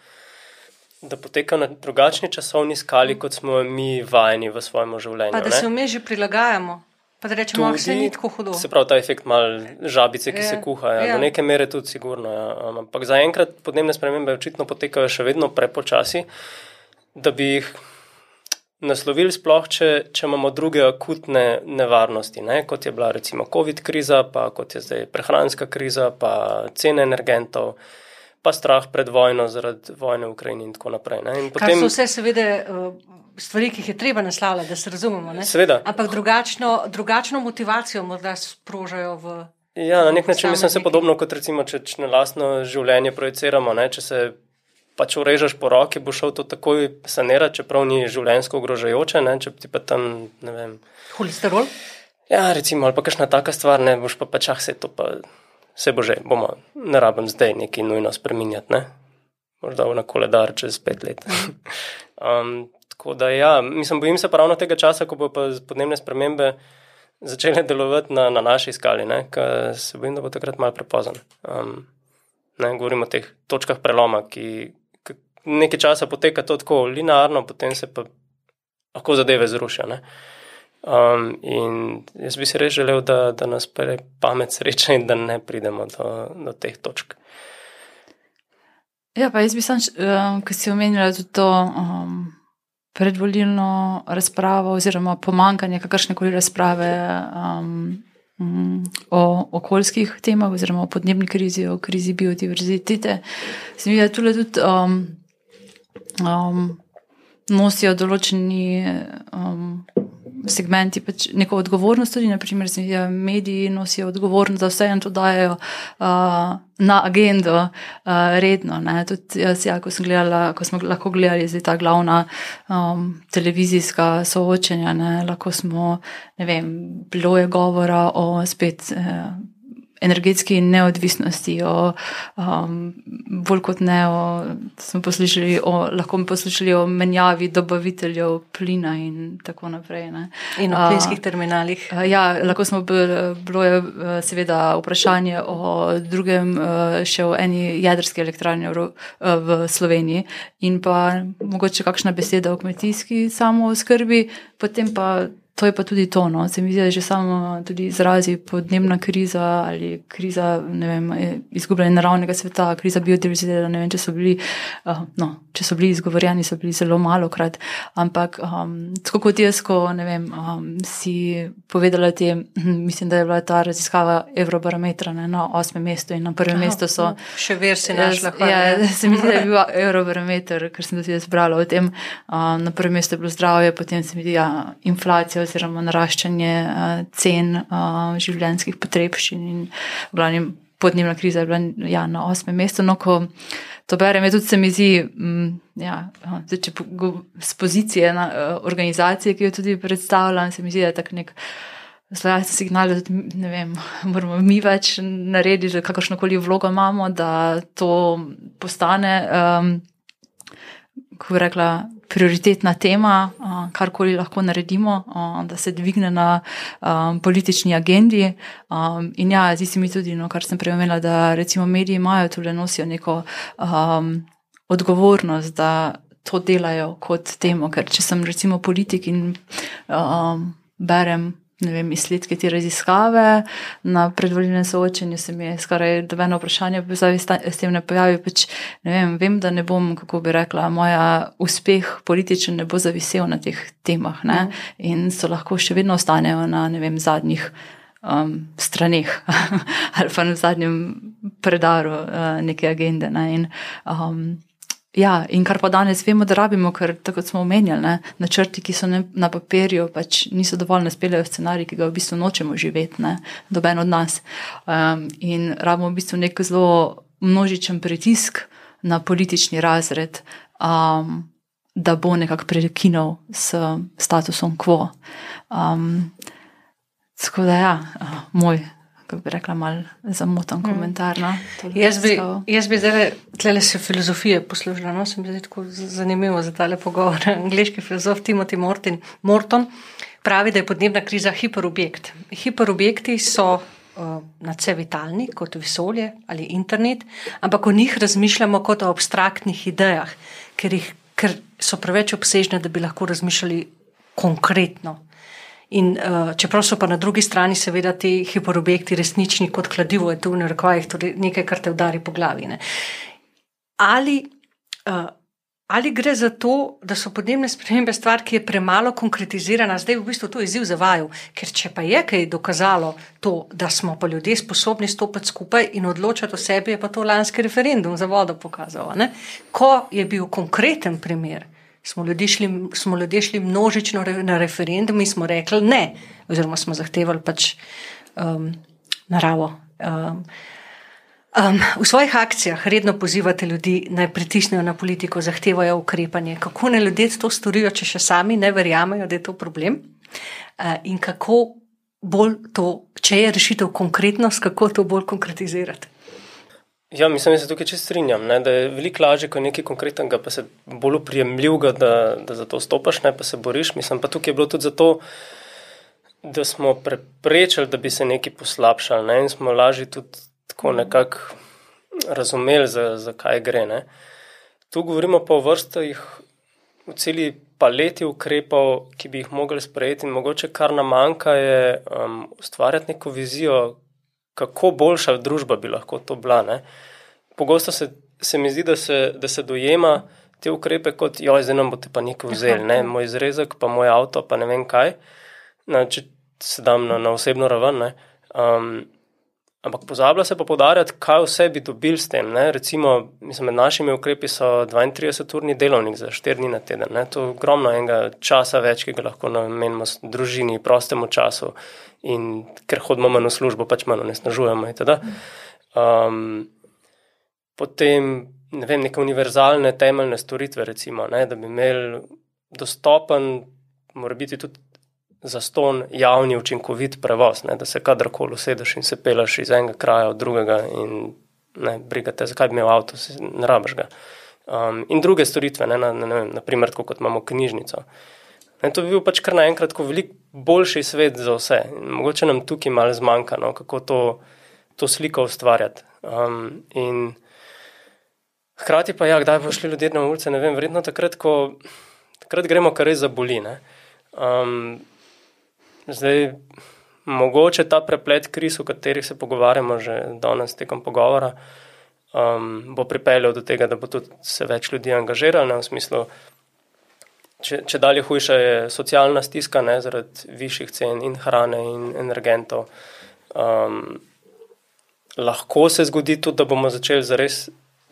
da poteka na drugačni časovni skali, kot smo mi vajeni v svojem življenju. Pa da ne. se vmes že prilagajamo. Pa da rečemo, da se Tudi- ni tako hudo. Se pravi, ta efekt mal žabice, ki Ja, se kuha, ja, ja. do neke mere tudi sigurno. Ja. Ampak zaenkrat podnebne spremembe očitno potekajo še vedno prepočasi, da bi jih naslovili sploh, če, če imamo druge akutne nevarnosti, ne? kot je bila recimo COVID kriza, pa kot je zdaj prehranska kriza, pa cene energentov, pa strah pred vojno zaradi vojne v Ukrajini in tako naprej. Ne? In Kar so vse, seveda, stvari, ki jih je treba naslavljati, da se razumemo. Ne? Seveda. Ampak drugačno, drugačno motivacijo morda sprožajo v. Ja, na nek način mislim, Posamezniki. podobno kot recimo, če, če na lastno življenje projiciramo. Ne? Če se pač urežeš po roki, bo šel to takoj sanirati, čeprav ni življenjsko ogrožajoče. Ne? Če ti pa tam, ne vem. Holesterol. Ja, recimo, ali pa kakšna taka stvar, ne boš pa pač, ah, se to pa, se bo že, bomo, ne rabim zdaj neki nujno spreminjati, ne? Morda v na koledar čez pet let. [laughs] um, tako da ja, mislim, bojim se ravno tega časa, ko bo pa podnebne spremembe začele delovati na, na naši skali? Ker se bojim, da bo takrat malo prepozno. Um, ne, govorimo o teh točkah preloma, ki, ki nekaj časa poteka to tako linearno, potem se pa lahko zadeve zrušijo. ne. Um, in jaz bi si res želel, da, da nas pere pamet sreča in da ne pridemo do, do teh točk. Ja, pa jaz bi sam, um, ki si omenila tudi to um, predvolilno razpravo, oziroma pomankanje kakršne koli razprave um, mm, o okoljskih temah, oziroma o podnebni krizi, o krizi biodiverzitete. Se mi da tule tudi um, um, nosijo določeni um, segmenti pač neko odgovornost, tudi naprimer, da mediji nosijo odgovornost, da vse en to dajo uh, na agendo uh, redno. Tudi jaz, ja, ko sem gledala, ko smo lahko gledali ta glavna um, televizijska soočenja, ne, lahko smo, ne vem, bilo je govora o spet. Uh, energetski neodvisnosti, o, um, bolj kot ne, o, smo poslušali o, lahko bi poslušali o menjavi dobaviteljev plina in tako naprej. Ne. In o A, plinskih terminalih. Uh, Ja, lahko smo bil- bilo je uh, seveda vprašanje o drugem, še o eni jedrski elektrarni v, v Sloveniji in pa mogoče kakšna beseda o kmetijski samooskrbi, potem pa. To je pa tudi to, no. se mi zdi, da že samo tudi izrazi podnebna kriza ali kriza vem, eh, izgubljanja naravnega sveta, kriza biodiverzitete. Ne vem, če so bili, uh, no, če so bili izgovorjeni, so bili zelo malo krat. Ampak um, tako kot jaz, ko vem, um, si povedala te, hm, mislim, da je bila ta raziskava Eurobarometra ne, na osmem mestu in na prvem mestu so. Še ver si našla. hvala, Ja, ja. se mi zdi, da je bil [laughs] Eurobarometer, ker sem tudi jaz brala o tem. Um, na prvem mestu je bilo zdravje, potem se mi zdi ja, inflacija oziroma naraščanje uh, cen uh, življenjskih potrebščin in v glavnem podnebna kriza je bila ja, na osmem mestu. No, ko to berem, je tudi se mi zdi, mm, ja, zdaj, če z pozicije na, uh, organizacije, ki jo tudi predstavljam, se mi zdi, da je tak nek. Zdaj se signal, da vem, [laughs] moramo mi več narediti, da kakršno koli vlogo imamo, da to postane, um, kako bi rekla, prioritetna tema, karkoli lahko naredimo, da se dvigne na um, politični agendi. Um, in ja, zdi se mi tudi, no, kar sem prej omenila, da recimo mediji imajo tudi nosijo neko um, odgovornost, da to delajo kot temo, ker če sem recimo politik in um, berem vem, izsledke te raziskave na predvoljenem soočenju, se mi je skoraj dobeno vprašanje, pa se s tem ne pojavi. Pač, ne vem, vem, da ne bom, kako bi rekla, moja uspeh političen ne bo zavisel na teh temah ne? in so lahko še vedno ostanejo na ne vem, zadnjih. Um, straneh [laughs] ali pa na zadnjem predaru uh, neke agende. Ne? In, um, Ja, in kar pa danes vemo, da rabimo, ker tako smo omenjali, ne, načrti, ki so ne, na papirju, pač niso dovolj naspeljajo scenarij, ki ga v bistvu nočemo živeti, ne, doben od nas. Um, in rabimo v bistvu nek zelo množičen pritisk na politični razred, um, da bo nekako prekinil s statusom quo. Um, tako da ja, moj. Kako bi rekla, malo zamoten komentar. No, tole Jaz bi, jaz bi zdaj tle se filozofije poslužila, no, se mi zdi tako zanimivo za tale pogovor. [laughs] Angliški filozof Timothy Morton, Morton pravi, da je podnebna kriza hiperobjekt. Hiperobjekti so uh, nadse vitalni, kot vesolje ali internet, ampak o njih razmišljamo kot o abstraktnih idejah, ker, jih, ker so preveč obsežne, da bi lahko razmišljali konkretno. In, uh, čeprav so pa na drugi strani, seveda, ti hiperobjekti resnični kot kladivo, je to v narekovajih torej nekaj, kar te udari po glavi. Ali, uh, ali gre za to, da so podnebne spremembe stvar, ki je premalo konkretizirana, zdaj v bistvu to izziv za vaju, ker če pa je kaj dokazalo to, da smo pa ljudje sposobni stopiti skupaj in odločati o sebi, je pa to lanski referendum za vodo pokazal. Ne? Ko je bil konkreten primer smo ljudje šli, smo ljudje šli množično na referendum in smo rekli ne, oziroma smo zahtevali pač um, naravo. Um, um, v svojih akcijah redno pozivate ljudi, naj pritisnejo na politiko, zahtevajo ukrepanje. Kako ne ljudje to storijo, če še sami ne verjamejo, da je to problem? Uh, in kako bolj to, če je rešitev konkretnost, kako to bolj konkretizirati? Ja, mislim, da se tukaj čisto strinjam, ne, da je veliko lažje, ko je nekaj konkretnega, pa se bolj uprijemljiv, da, da za to stopiš, ne pa se boriš. Mislim, pa tukaj je bilo tudi zato, da smo preprečili, da bi se nekaj poslabšali ne, in smo lažje tudi tako nekako razumeli, zakaj za gre. Ne. Tu govorimo pa o vrstah, v celi paleti ukrepov, ki bi jih mogli sprejeti, in mogoče kar nam manjka, je um, ustvarjati neko vizijo kako boljša družba bi lahko to bila. Ne? Pogosto se, se mi zdi, da se, da se dojema te ukrepe kot, jo, zdaj nam boste pa nekaj vzeli, ne? moj izrezek, pa moj avto, pa ne vem kaj. Na, če se dam na, na osebno raven. Um, ampak pozablja se pa podarjati, kaj vse bi dobili s tem. Ne? Recimo, mislim, med našimi ukrepi so 32-urni delovnik za 4 dni na teden. Ne? To je ogromno enega časa več, ki ga lahko namenimo družini, prostemu času in ker hodimo manj v službo, pač manj onesnažujemo. Um, potem ne vem, neke univerzalne temeljne storitve, recimo, ne, da bi imeli dostopen, mora biti tudi za ston javni, učinkovit prevoz, ne, da se kadarkoli usedeš in se peleš iz enega kraja v drugega in ne brigate, zakaj bi imel avto, ne rabiš ga. Um, in druge storitve, ne, na, ne naprimer, kot imamo knjižnico. In to bi bil pač kar naenkrat veliko boljši svet za vse. In mogoče nam tukaj malo zmanjka, no, kako to, to sliko ustvarjati. Um, in hkrati pa, ja, kdaj bo šli ljudje na ulice, ne vem, verjetno takrat, ko takrat gremo kar res za boline. Um, zdaj, mogoče ta preplet kriz, o katerih se pogovarjamo že danes tekom pogovora, um, bo pripeljal do tega, da bo tudi se več ljudi angažiralo v smislu. Če, če dalje hujša je socialna stiska ne, zaradi višjih cen in hrane in energentov. Um, lahko se zgodi tudi, da bomo začeli zares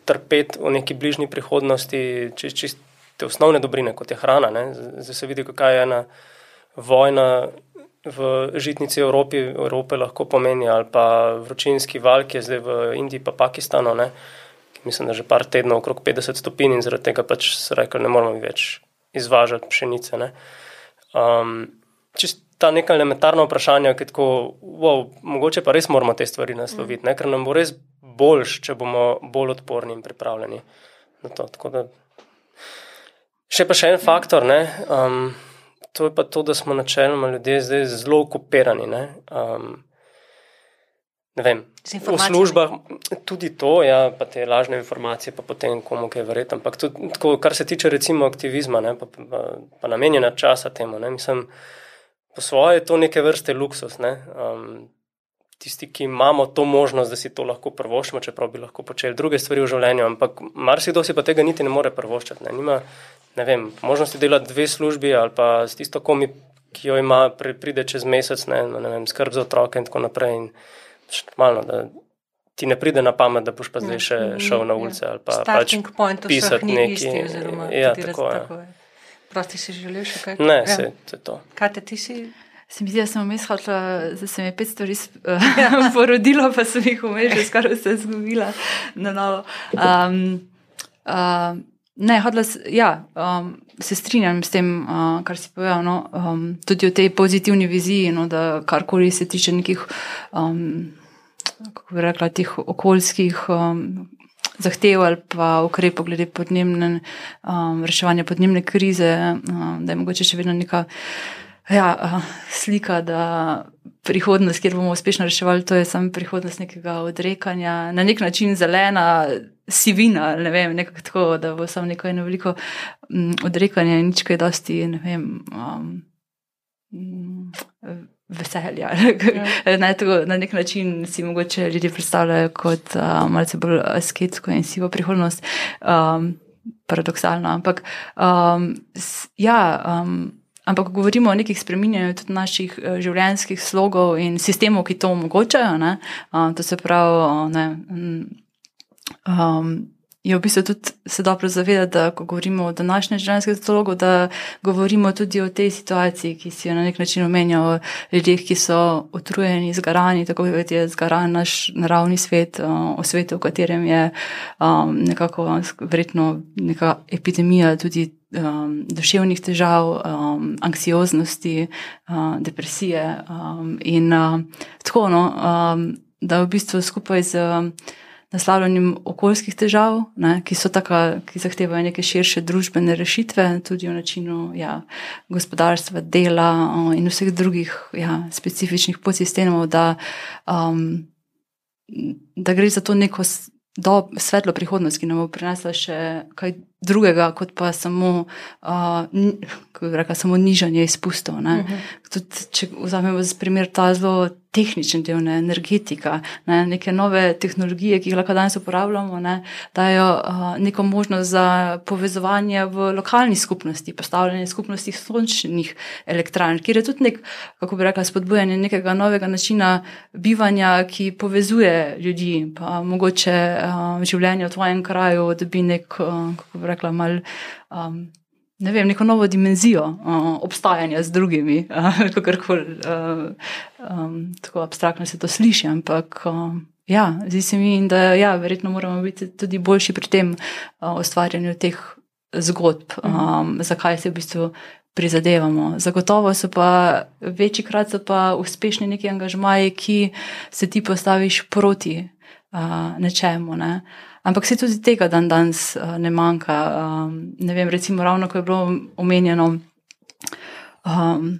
trpeti v neki bližnji prihodnosti, če čiste osnovne dobrine, kot je hrana. Ne. Zdaj se vidi, kaj je ena vojna v žitnici Evropi, Evrope lahko pomeni, ali pa vročinski val, ki je zdaj v Indiji, pa Pakistanu. Ne. Mislim, da že par tednov okrog 50 stopinj in zaradi tega pač se rekli, ne moramo več izvažati pšenice. Um, Čisto ta neka elementarna vprašanja, ki tako, wow, mogoče pa res moramo te stvari nasloviti, ne? ker nam bo res boljš, če bomo bolj odporni in pripravljeni na to. Da... Še pa še en faktor, um, to je pa to, da smo načeloma ljudje zdaj zelo okupirani. Um, ne vem, v službah tudi to, ja, pa te lažne informacije, pa potem komu kaj verjeti. Ampak tudi, tako, kar se tiče recimo aktivizma, ne, pa, pa, pa namenjena časa temu, ne, mislim, po svoje je to neke vrste luksus. Ne, um, tisti, ki imamo to možnost, da si to lahko prvoščimo, čeprav bi lahko počeli druge stvari v življenju, ampak marsikdo si pa tega niti ne more prvoščati. Ne, nima, ne vem, možnosti delati dve službi ali pa s tisto komi, ki jo ima, pride čez mesec, ne, ne vem, skrb za otroke in tako naprej. In, Malo, da ti ne pride na pamet, da boš pa zdaj še ja, šel na ja. ulice ali pa pač pisati nekaj. Ja, tako je. Prosti si želel še kaj? Ne, ja. se, to je to. Kaj te ti si? Se mi zdi, da sem vmes hodila, da se mi je pet stvari uh, [laughs] [laughs] porodilo, pa sem jih vmes že skoraj vse zgubila na novo. Um, uh, ne, hodila, ja, um, se strinjam s tem, uh, kar si povedal, no, um, tudi o tej pozitivni viziji, no, da karkoli se tiče nekih um, kako bi rekla, teh okoljskih um, zahtev ali pa ukrepov glede podnebne, um, reševanja podnebne krize, um, da je mogoče še vedno neka ja, uh, slika, da prihodnost, kjer bomo uspešno reševali, to je samo prihodnost nekega odrekanja, na nek način zelena sivina, ne vem, nekako tako, da bo samo neko eno veliko um, odrekanje in nič kaj dosti, ne vem. Um, Veselja. [laughs] Ja. Ne, tako, na nek način si mogoče ljudje predstavljajo kot uh, malce bolj asketsko in sivo prihodnost, um, paradoksalno. Ampak, um, s, ja, um, ampak govorimo o nekih spreminjanju tudi naših uh, življenjskih slogov in sistemov, ki to omogočajo. Uh, to se pravi, ne, um, je v bistvu tudi se dobro zavedati, da ko govorimo o današnjem življenjskem slogu, da govorimo tudi o tej situaciji, ki si jo na nek način omenja o ljudeh, ki so utrujeni, zgarani, tako kot je zgaran naš naravni svet, o svetu, v katerem je um, nekako verjetno neka epidemija tudi. Um, duševnih težav, um, anksioznosti, um, depresije, um, in uh, tako, no, um, da v bistvu skupaj z um, naslavljanjem okoljskih težav, ne, ki so tako, ki zahtevajo neke širše družbene rešitve, tudi v načinu ja, gospodarstva, dela in vseh drugih ja, specifičnih podsistemov, da, um, da gre za to neko do, svetlo prihodnost, ki nam bo prinesla še kaj drugega, kot pa samo, uh, reka, samo nižanje izpustov. Uh mhm. -huh. Tudi, če vzamemo za primer ta zelo tehničen del, ne, energetika, ne, neke nove tehnologije, ki jih lahko danes uporabljamo, ne, dajo uh, neko možnost za povezovanje v lokalni skupnosti, postavljanje skupnosti sončnih elektrarn, kjer je tudi nek, kako bi rekla, spodbujanje nekega novega načina bivanja, ki povezuje ljudi, pa mogoče uh, življenje v tvojem kraju, da bi nek, uh, kako bi rekla, mal. Um, ne vem, neko novo dimenzijo uh, obstajanja z drugimi, uh, [laughs] kako koli uh, um, tako abstraktno se to sliši. Ampak uh, ja, zdi se mi, da ja, verjetno moramo biti tudi boljši pri tem uh, ustvarjanju teh zgodb, um, zakaj se v bistvu. Prizadevamo. Zagotovo so pa večjikrat uspešni neki angažmaji, ki se ti postaviš proti uh, nečemu. Ne? Ampak se tudi tega dan danes uh, ne manjka. Um, ne vem, recimo, ravno ko je bilo omenjeno. Um,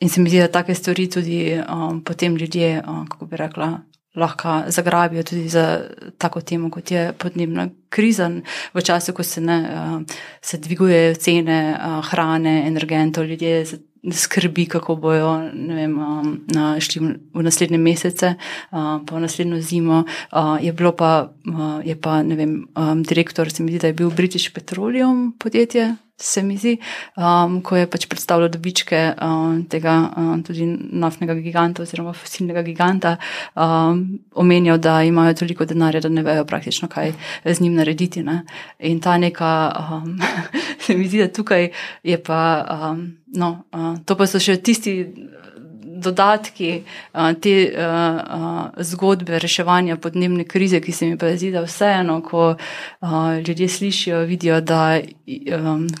in se mi zdi, da take stvari tudi um, potem ljudje, um, kako bi rekla, lahko zagrabijo tudi za tako temo, kot je podnebna kriza. V času, ko se, ne, um, se dvigujejo cene uh, hrane, energentov, ljudje skrbi, kako bojo vem, um, šli v naslednje mesece, uh, pa v naslednjo zimo. Uh, je bilo pa, uh, je pa vem, um, direktor, se mi zdi, da je bil British Petroleum podjetje, se mi zdi, um, ko je pač predstavljal dobičke um, tega um, tudi naftnega giganta oziroma fosilnega giganta, um, omenjal, da imajo toliko denarja, da ne vejo praktično, kaj z njim narediti. Ne? In ta neka, um, [laughs] se mi zdi, da tukaj je pa, um, no, uh, to pa so še tisti dodatki te zgodbe reševanja podnebne krize, ki se mi pa zdi, da vseeno, ko ljudje slišijo, vidijo, da,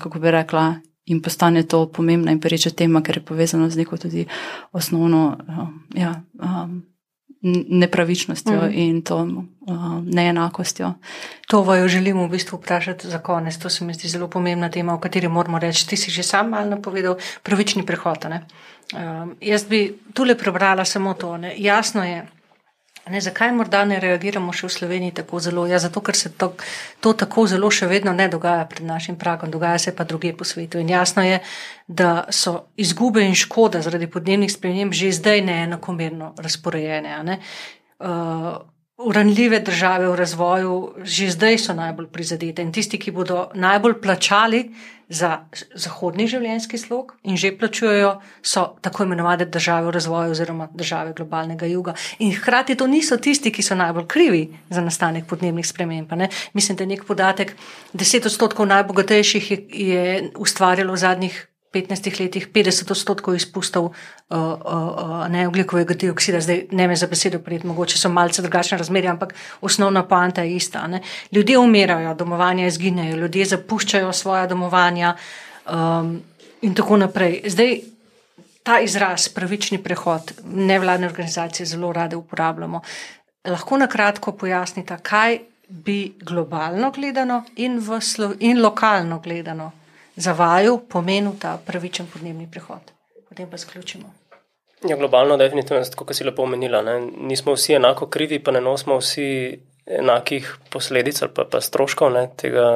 kako bi rekla, jim postane to pomembna in pereča tema, ker je povezano z neko tudi osnovno ja, nepravičnostjo mm. in to neenakostjo. To vaju želimo v bistvu vprašati za konec. To se mi zdi zelo pomembna tema, o kateri moramo reči. Ti si že sam malo napovedal, pravični prehod. Ne? Um, jaz bi tole prebrala samo to. Ne. Jasno je, ne, zakaj morda ne reagiramo še v Sloveniji tako zelo. Ja, zato, ker se to, to tako zelo še vedno ne dogaja pred našim pragom, dogaja se pa druge po svetu. In jasno je, da so izgube in škoda zaradi podnebnih sprememb že zdaj neenakomerno razporejene. Ne. Uh, Uranljive države v razvoju že zdaj so najbolj prizadete in tisti, ki bodo najbolj plačali, za zahodni življenjski slog in že plačujejo, so tako imenovane države v razvoju oziroma države globalnega juga. In hkrati to niso tisti, ki so najbolj krivi za nastanek podnebnih sprememb. Mislim, da je nek podatek, 10 odstotkov najbogatejših je, je ustvarjalo v zadnjih 15 letih 50 odstotkov izpustov uh, uh, uh, neoglikovega dioksida, zdaj ne me za besedo prijeti, mogoče so malce drugačne razmerje, ampak osnovna poanta je ista. Ne? Ljudje umirajo, domovanja izginejo, ljudje zapuščajo svoja domovanja um, in tako naprej. Zdaj, ta izraz, pravični prehod, nevladne organizacije zelo rade uporabljamo. Lahko na kratko pojasnite, kaj bi globalno gledano in, in lokalno gledano za vaju pomenil ta pravičen podnebni prehod. Potem pa zaključimo. Ja, globalno, definitivno, kot si lepo omenila, ne? nismo vsi enako krivi, pa ne nosimo vsi enakih posledic ali pa, pa stroškov ne, tega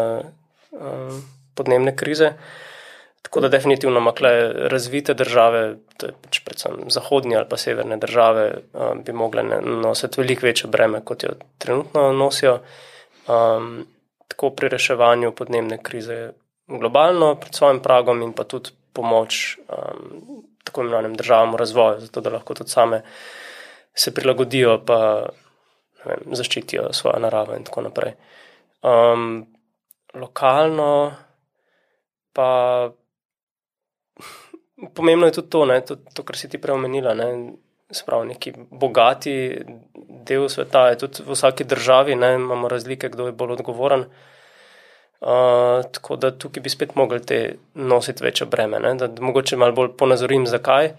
um, podnebne krize. Tako da definitivno makle razvite države, pač predvsem zahodnje ali pa severne države, um, bi mogle nositi veliko večje breme, kot jo trenutno nosijo. Um, tako pri reševanju podnebne krize globalno, pred svojim pragom in pa tudi pomoč um, tako imenovanim državam v razvoju, zato da lahko tudi same se prilagodijo in zaščitijo svojo naravo in tako naprej. Um, lokalno pa. [laughs] Pomembno je tudi to, ne, to, to kar si ti preomenila. Spravo, neki bogati del sveta je tudi v vsaki državi, ne, imamo razlike, kdo je bolj odgovoren. Uh, tako da tukaj bi spet mogli te nositi večje breme. Ne? Da, mogoče malo bolj ponazorim, zakaj.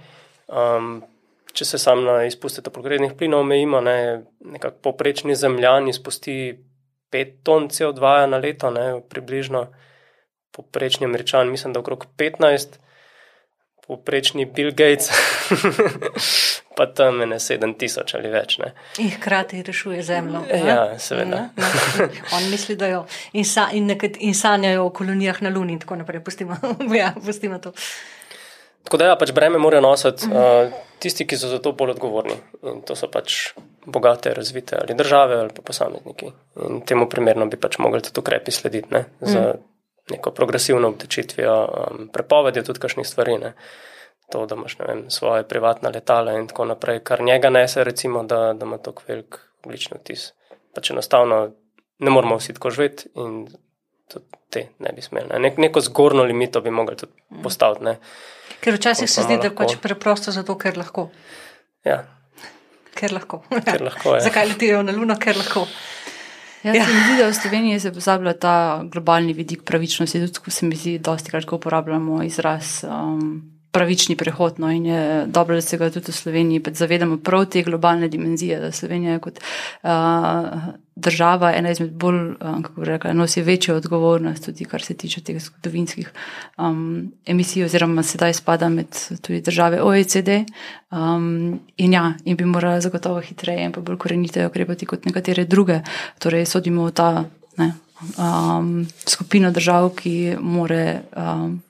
Um, če se sam na izpuste toplogrednih plinov omejimo, ne, nekako poprečni zemljan izpusti 5 ton CO2 na leto, ne, približno poprečni američan, mislim, da okrog 15 poprečni Bill Gates, [laughs] pa tam je ne 7000 ali več. Ne. In hkrati rešuje zemljo. Ja, seveda. Ne, ne. [laughs] On misli, da jo in, sa, in, nekaj, in sanjajo o kolonijah na Luni in tako naprej. Pustimo, [laughs] ja, pustimo to. Tako da ja, pač breme morajo nositi uh, tisti, ki so za to bolj odgovorni. In to so pač bogate, razvite ali države ali pa posamezniki. In temu primerno bi pač mogli tudi ukrepi slediti. Ne, za, mm neko progresivno obtečitvijo, um, prepovedijo tudi kakšnih stvari. Ne. To, da imaš vem, svoje privatne letala in tako naprej, kar njega nese, recimo, da, da ima tako velik oglični vtis. Pač enostavno ne moramo vsi tako živeti in tudi te ne bi smeli. Ne. Nek, neko zgornjo limito bi mogli tudi postaviti. Ne. Ker včasih se zdi, da je pač preprosto zato, ker lahko. Ja. Ker lahko. Ker lahko [laughs] Zakaj letijo na Luno, ker lahko. Jaz ja. se mi zdi, da v Sloveniji se pozablja ta globalni vidik pravičnosti. Tudi, ko se mi zdi, da dosti krat uporabljamo izraz um, pravični prehod. No, in je dobro, da se ga tudi v Sloveniji zavedamo prav te globalne dimenzije, da Slovenija kot uh, država ena izmed bolj, uh, kako reka, nosi večjo odgovornost, tudi kar se tiče teh zgodovinskih um, emisij, oziroma sedaj spada med tudi države OECD. Um, in ja, in bi morala zagotovo hitreje in pa bolj korenite ukrepati kot nekatere druge. Torej, sodimo v ta ne, um, skupino držav, ki more. Um,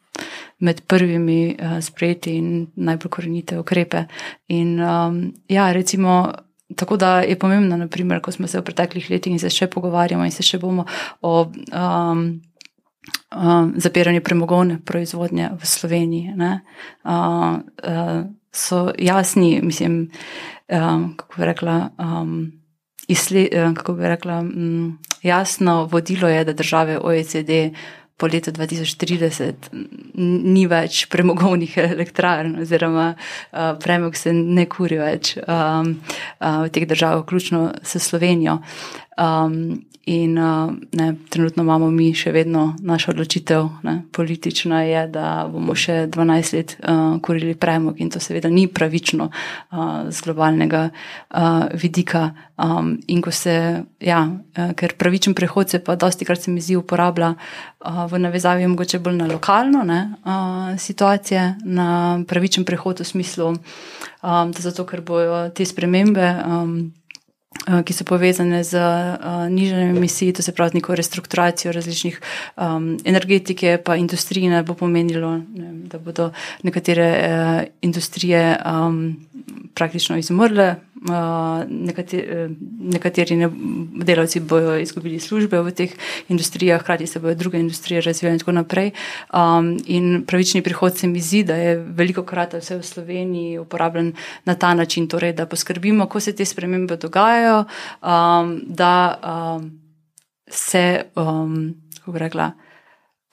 med prvimi uh, sprejeti in najbolj korenite ukrepe. In, um, ja, recimo, tako da je pomembno, naprimer, ko smo se v preteklih letih in se še pogovarjamo in se še bomo o. Um, Um, zapiranje premogovne proizvodnje v Sloveniji. Uh, uh, so jasni, mislim, um, kako bi rekla, um, izle, uh, kako bi rekla um, jasno vodilo je, da države OECD po letu 2030 ni več premogovnih elektrarn, oziroma uh, premog se ne kuri več um, uh, v teh državah, vključno s Slovenijo. Um, in uh, ne, trenutno imamo mi še vedno našo odločitev, ne, politična je, da bomo še 12 let uh, kurili premog in to seveda ni pravično uh, z globalnega uh, vidika. Um, in ko se, ja, uh, ker pravičen prehod se pa dosti krat se mi zdi uporablja uh, v navezavi mogoče bolj na lokalno ne, uh, situacije, na pravičen prehod v smislu, um, da zato, ker bojo te spremembe. Um, ki so povezane z uh, nižanjem emisij, to se pravi neko restrukturacijo različnih um, energetike, pa industrije, ne bo pomenilo, ne, da bodo nekatere uh, industrije um, praktično izumrle, nekateri, nekateri ne, delavci bodo izgubili službe v teh industrijah, hkrati se bodo druge industrije razvijale in tako naprej. Um, in pravični prihod se mi zdi, da je veliko krat vse v Sloveniji uporabljen na ta način, torej, da poskrbimo, ko se te spremembe dogajajo, um, da um, se, um, kako bi rekla,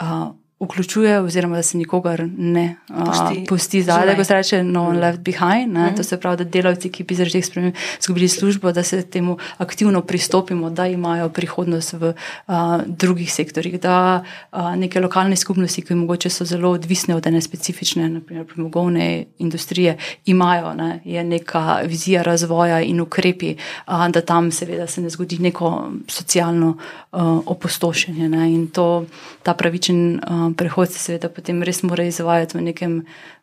uh, vključuje, oziroma da se nikogar ne pusti, uh, pusti zadaj, ko se reče, no one mm. left behind. Mm. To se pravi, da delavci, ki bi zaradi teh sprememb izgubili službo, da se temu aktivno pristopimo, da imajo prihodnost v uh, drugih sektorjih, da uh, neke lokalne skupnosti, ki mogoče so zelo odvisne od ene specifične, naprimer premogovne industrije, imajo ne, neka vizija razvoja in ukrepi, uh, da tam seveda se ne zgodi neko socialno uh, opustošenje. Ne, in to, ta pravičen. Um, um, prehod se seveda potem res mora izvajati v nekem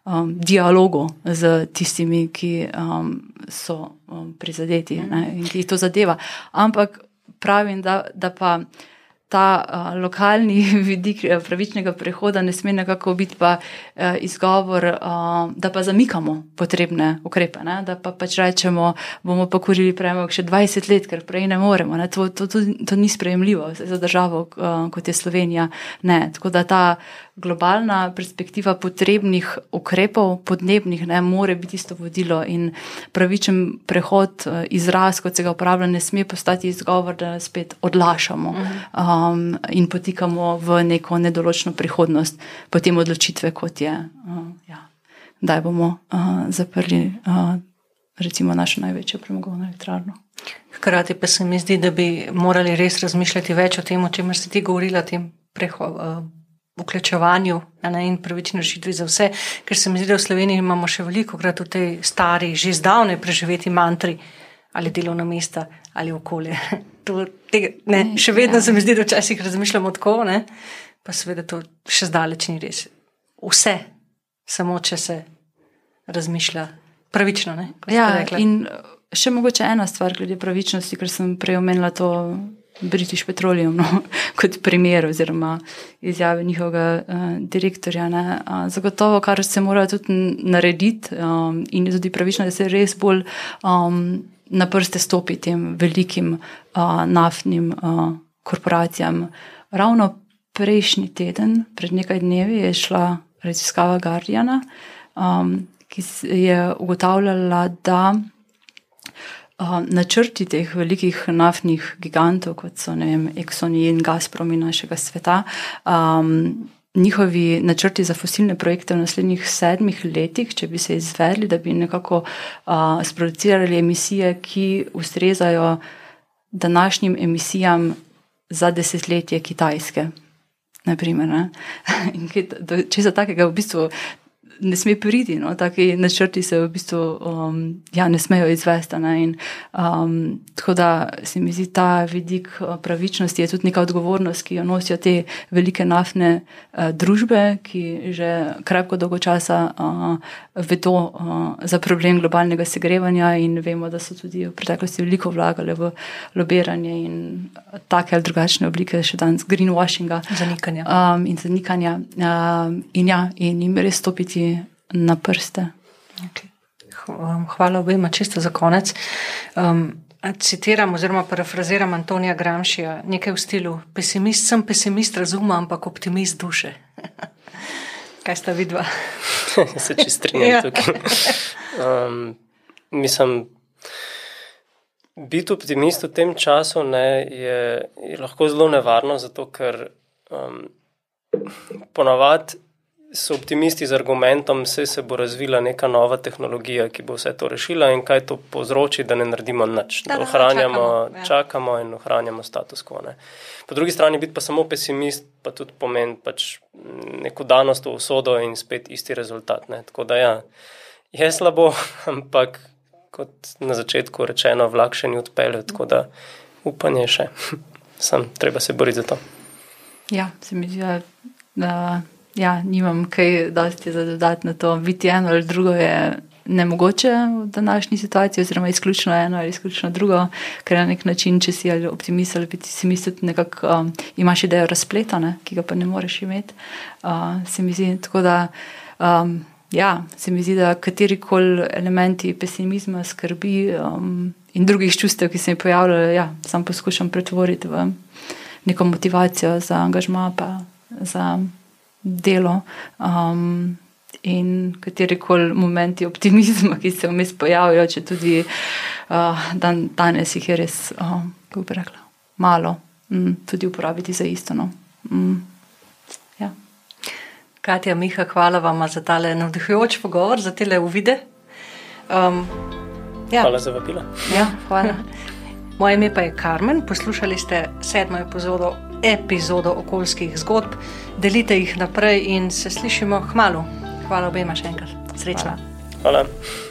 um, dialogu z tistimi, ki um, so um, prizadeti ne, in ki jih to zadeva. Ampak pravim, da, da pa ta uh, lokalni [laughs] vidik eh, pravičnega prehoda ne sme nekako biti pa uh, izgovor, uh, da pa zamikamo potrebne ukrepe, ne? da pa pač rečemo, bomo pa kurili premog še 20 let, ker prej ne moremo. Ne? To, to, to, to ni sprejemljivo za državo, uh, kot je Slovenija. Ne. Tako da ta globalna perspektiva potrebnih ukrepov, podnebnih, ne more biti isto vodilo in pravičen prehod, izraz, kot se ga uporablja, ne sme postati izgovor, da spet odlašamo. Uh -huh um, in potikamo v neko nedoločno prihodnost, potem odločitve, kot je, uh, ja, da bomo uh, zaprli uh, recimo našo največjo premogovno elektrarno. Hkrati pa se mi zdi, da bi morali res razmišljati več o tem, o čemer si ti govorila, tem prehodu. Vključevanju in pravični rešitvi za vse, ker se mi zdi, da v Sloveniji imamo še veliko krat v tej stari, že zdavne preživeti mantri ali delovna mesta ali okolje. [laughs] to, tega, ne, še vedno ja. se mi zdi, da včasih razmišljamo tako, ne, pa seveda to še zdaleč ni res. Vse, samo če se razmišlja pravično. Ne, ja, in še mogoče ena stvar glede pravičnosti, ker sem prej omenila to. British Petroleum, no, [laughs] kot primer, oziroma izjave njihovega uh, direktorja. Uh, zagotovo, kar se mora tudi narediti, um, in tudi pravično, da se res bolj um, na prste stopi tem velikim uh, naftnim uh, korporacijam. Ravno prejšnji teden, pred nekaj dnevi, je šla raziskava Guardiana, um, ki je ugotavljala, da uh, načrti teh velikih naftnih gigantov, kot so vem, Exxon in Gazprom in našega sveta, um, njihovi načrti za fosilne projekte v naslednjih sedmih letih, če bi se izvedli, da bi nekako uh, sproducirali emisije, ki ustrezajo današnjim emisijam za desetletje Kitajske. Naprimer, ne? [laughs] Če za takega v bistvu ne sme priti. No? Taki načrti se v bistvu um, ja, ne smejo izvesti. Ne? In, um, tako da se mi zdi ta vidik uh, pravičnosti, je tudi neka odgovornost, ki jo nosijo te velike naftne uh, družbe, ki že krepko dolgo časa uh, vedo uh, za problem globalnega segrevanja in vemo, da so tudi v preteklosti veliko vlagali v lobiranje in take ali drugačne oblike, še danes greenwashinga. Zanikanja. Um, in zanikanja. Um, in ja, in jim res stopiti na prste. Okay. Hvala obema, čisto za konec. Um, citiram oziroma parafraziram Antonija Gramšija, nekaj v stilu: Pesimist sem pesimist razuma, ampak optimist duše. [laughs] Kaj sta vidva? [laughs] Se čisto strinjam ja. tukaj. Um, mislim, biti optimist v tem času ne, je, je lahko zelo nevarno, zato ker um, ponavadi so optimisti z argumentom, da se bo razvila neka nova tehnologija, ki bo vse to rešila in kaj to povzroči, da ne naredimo nič. Da, da ohranjamo, čakamo, ja. čakamo in ohranjamo status quo. Ne. Po drugi strani biti pa samo pesimist, pa tudi pomeni pač neko danost v usodo in spet isti rezultat. Ne. Tako da ja, je slabo, [laughs] ampak kot na začetku rečeno, vlak še ni odpeljal, tako da upanje še. [laughs] Sam treba se boriti za to. Ja, se mi zdi, da ja, nimam kaj dosti za dodati na to. Biti eno ali drugo je nemogoče v današnji situaciji, oziroma izključno eno ali izključno drugo, ker na nek način, če si ali optimist ali si misli, da um, imaš idejo razpletane, ki ga pa ne moreš imeti. Uh, se mi zdi tako, da. Um, Ja, se mi zdi, da kateri koli elementi pesimizma, skrbi um, in drugih čustev, ki se mi pojavljajo, ja, sam poskušam pretvoriti v neko motivacijo za angažma, pa za delo. Um, in kateri koli momenti optimizma, ki se vmes pojavijo, če tudi uh, dan, danes jih je res, uh, kako bi rekla, malo, um, tudi uporabiti za isto. No. Um, ja. Katja, Miha, hvala vam za tale navdihujoč pogovor, za tele uvide. Um, ja. Hvala za vabilo. Ja, hvala. Moje ime pa je Karmen, poslušali ste sedmo epizodo, epizodo okoljskih zgodb, delite jih naprej in se slišimo k malu. Hvala obema še enkrat. Srečno. Hvala. hvala.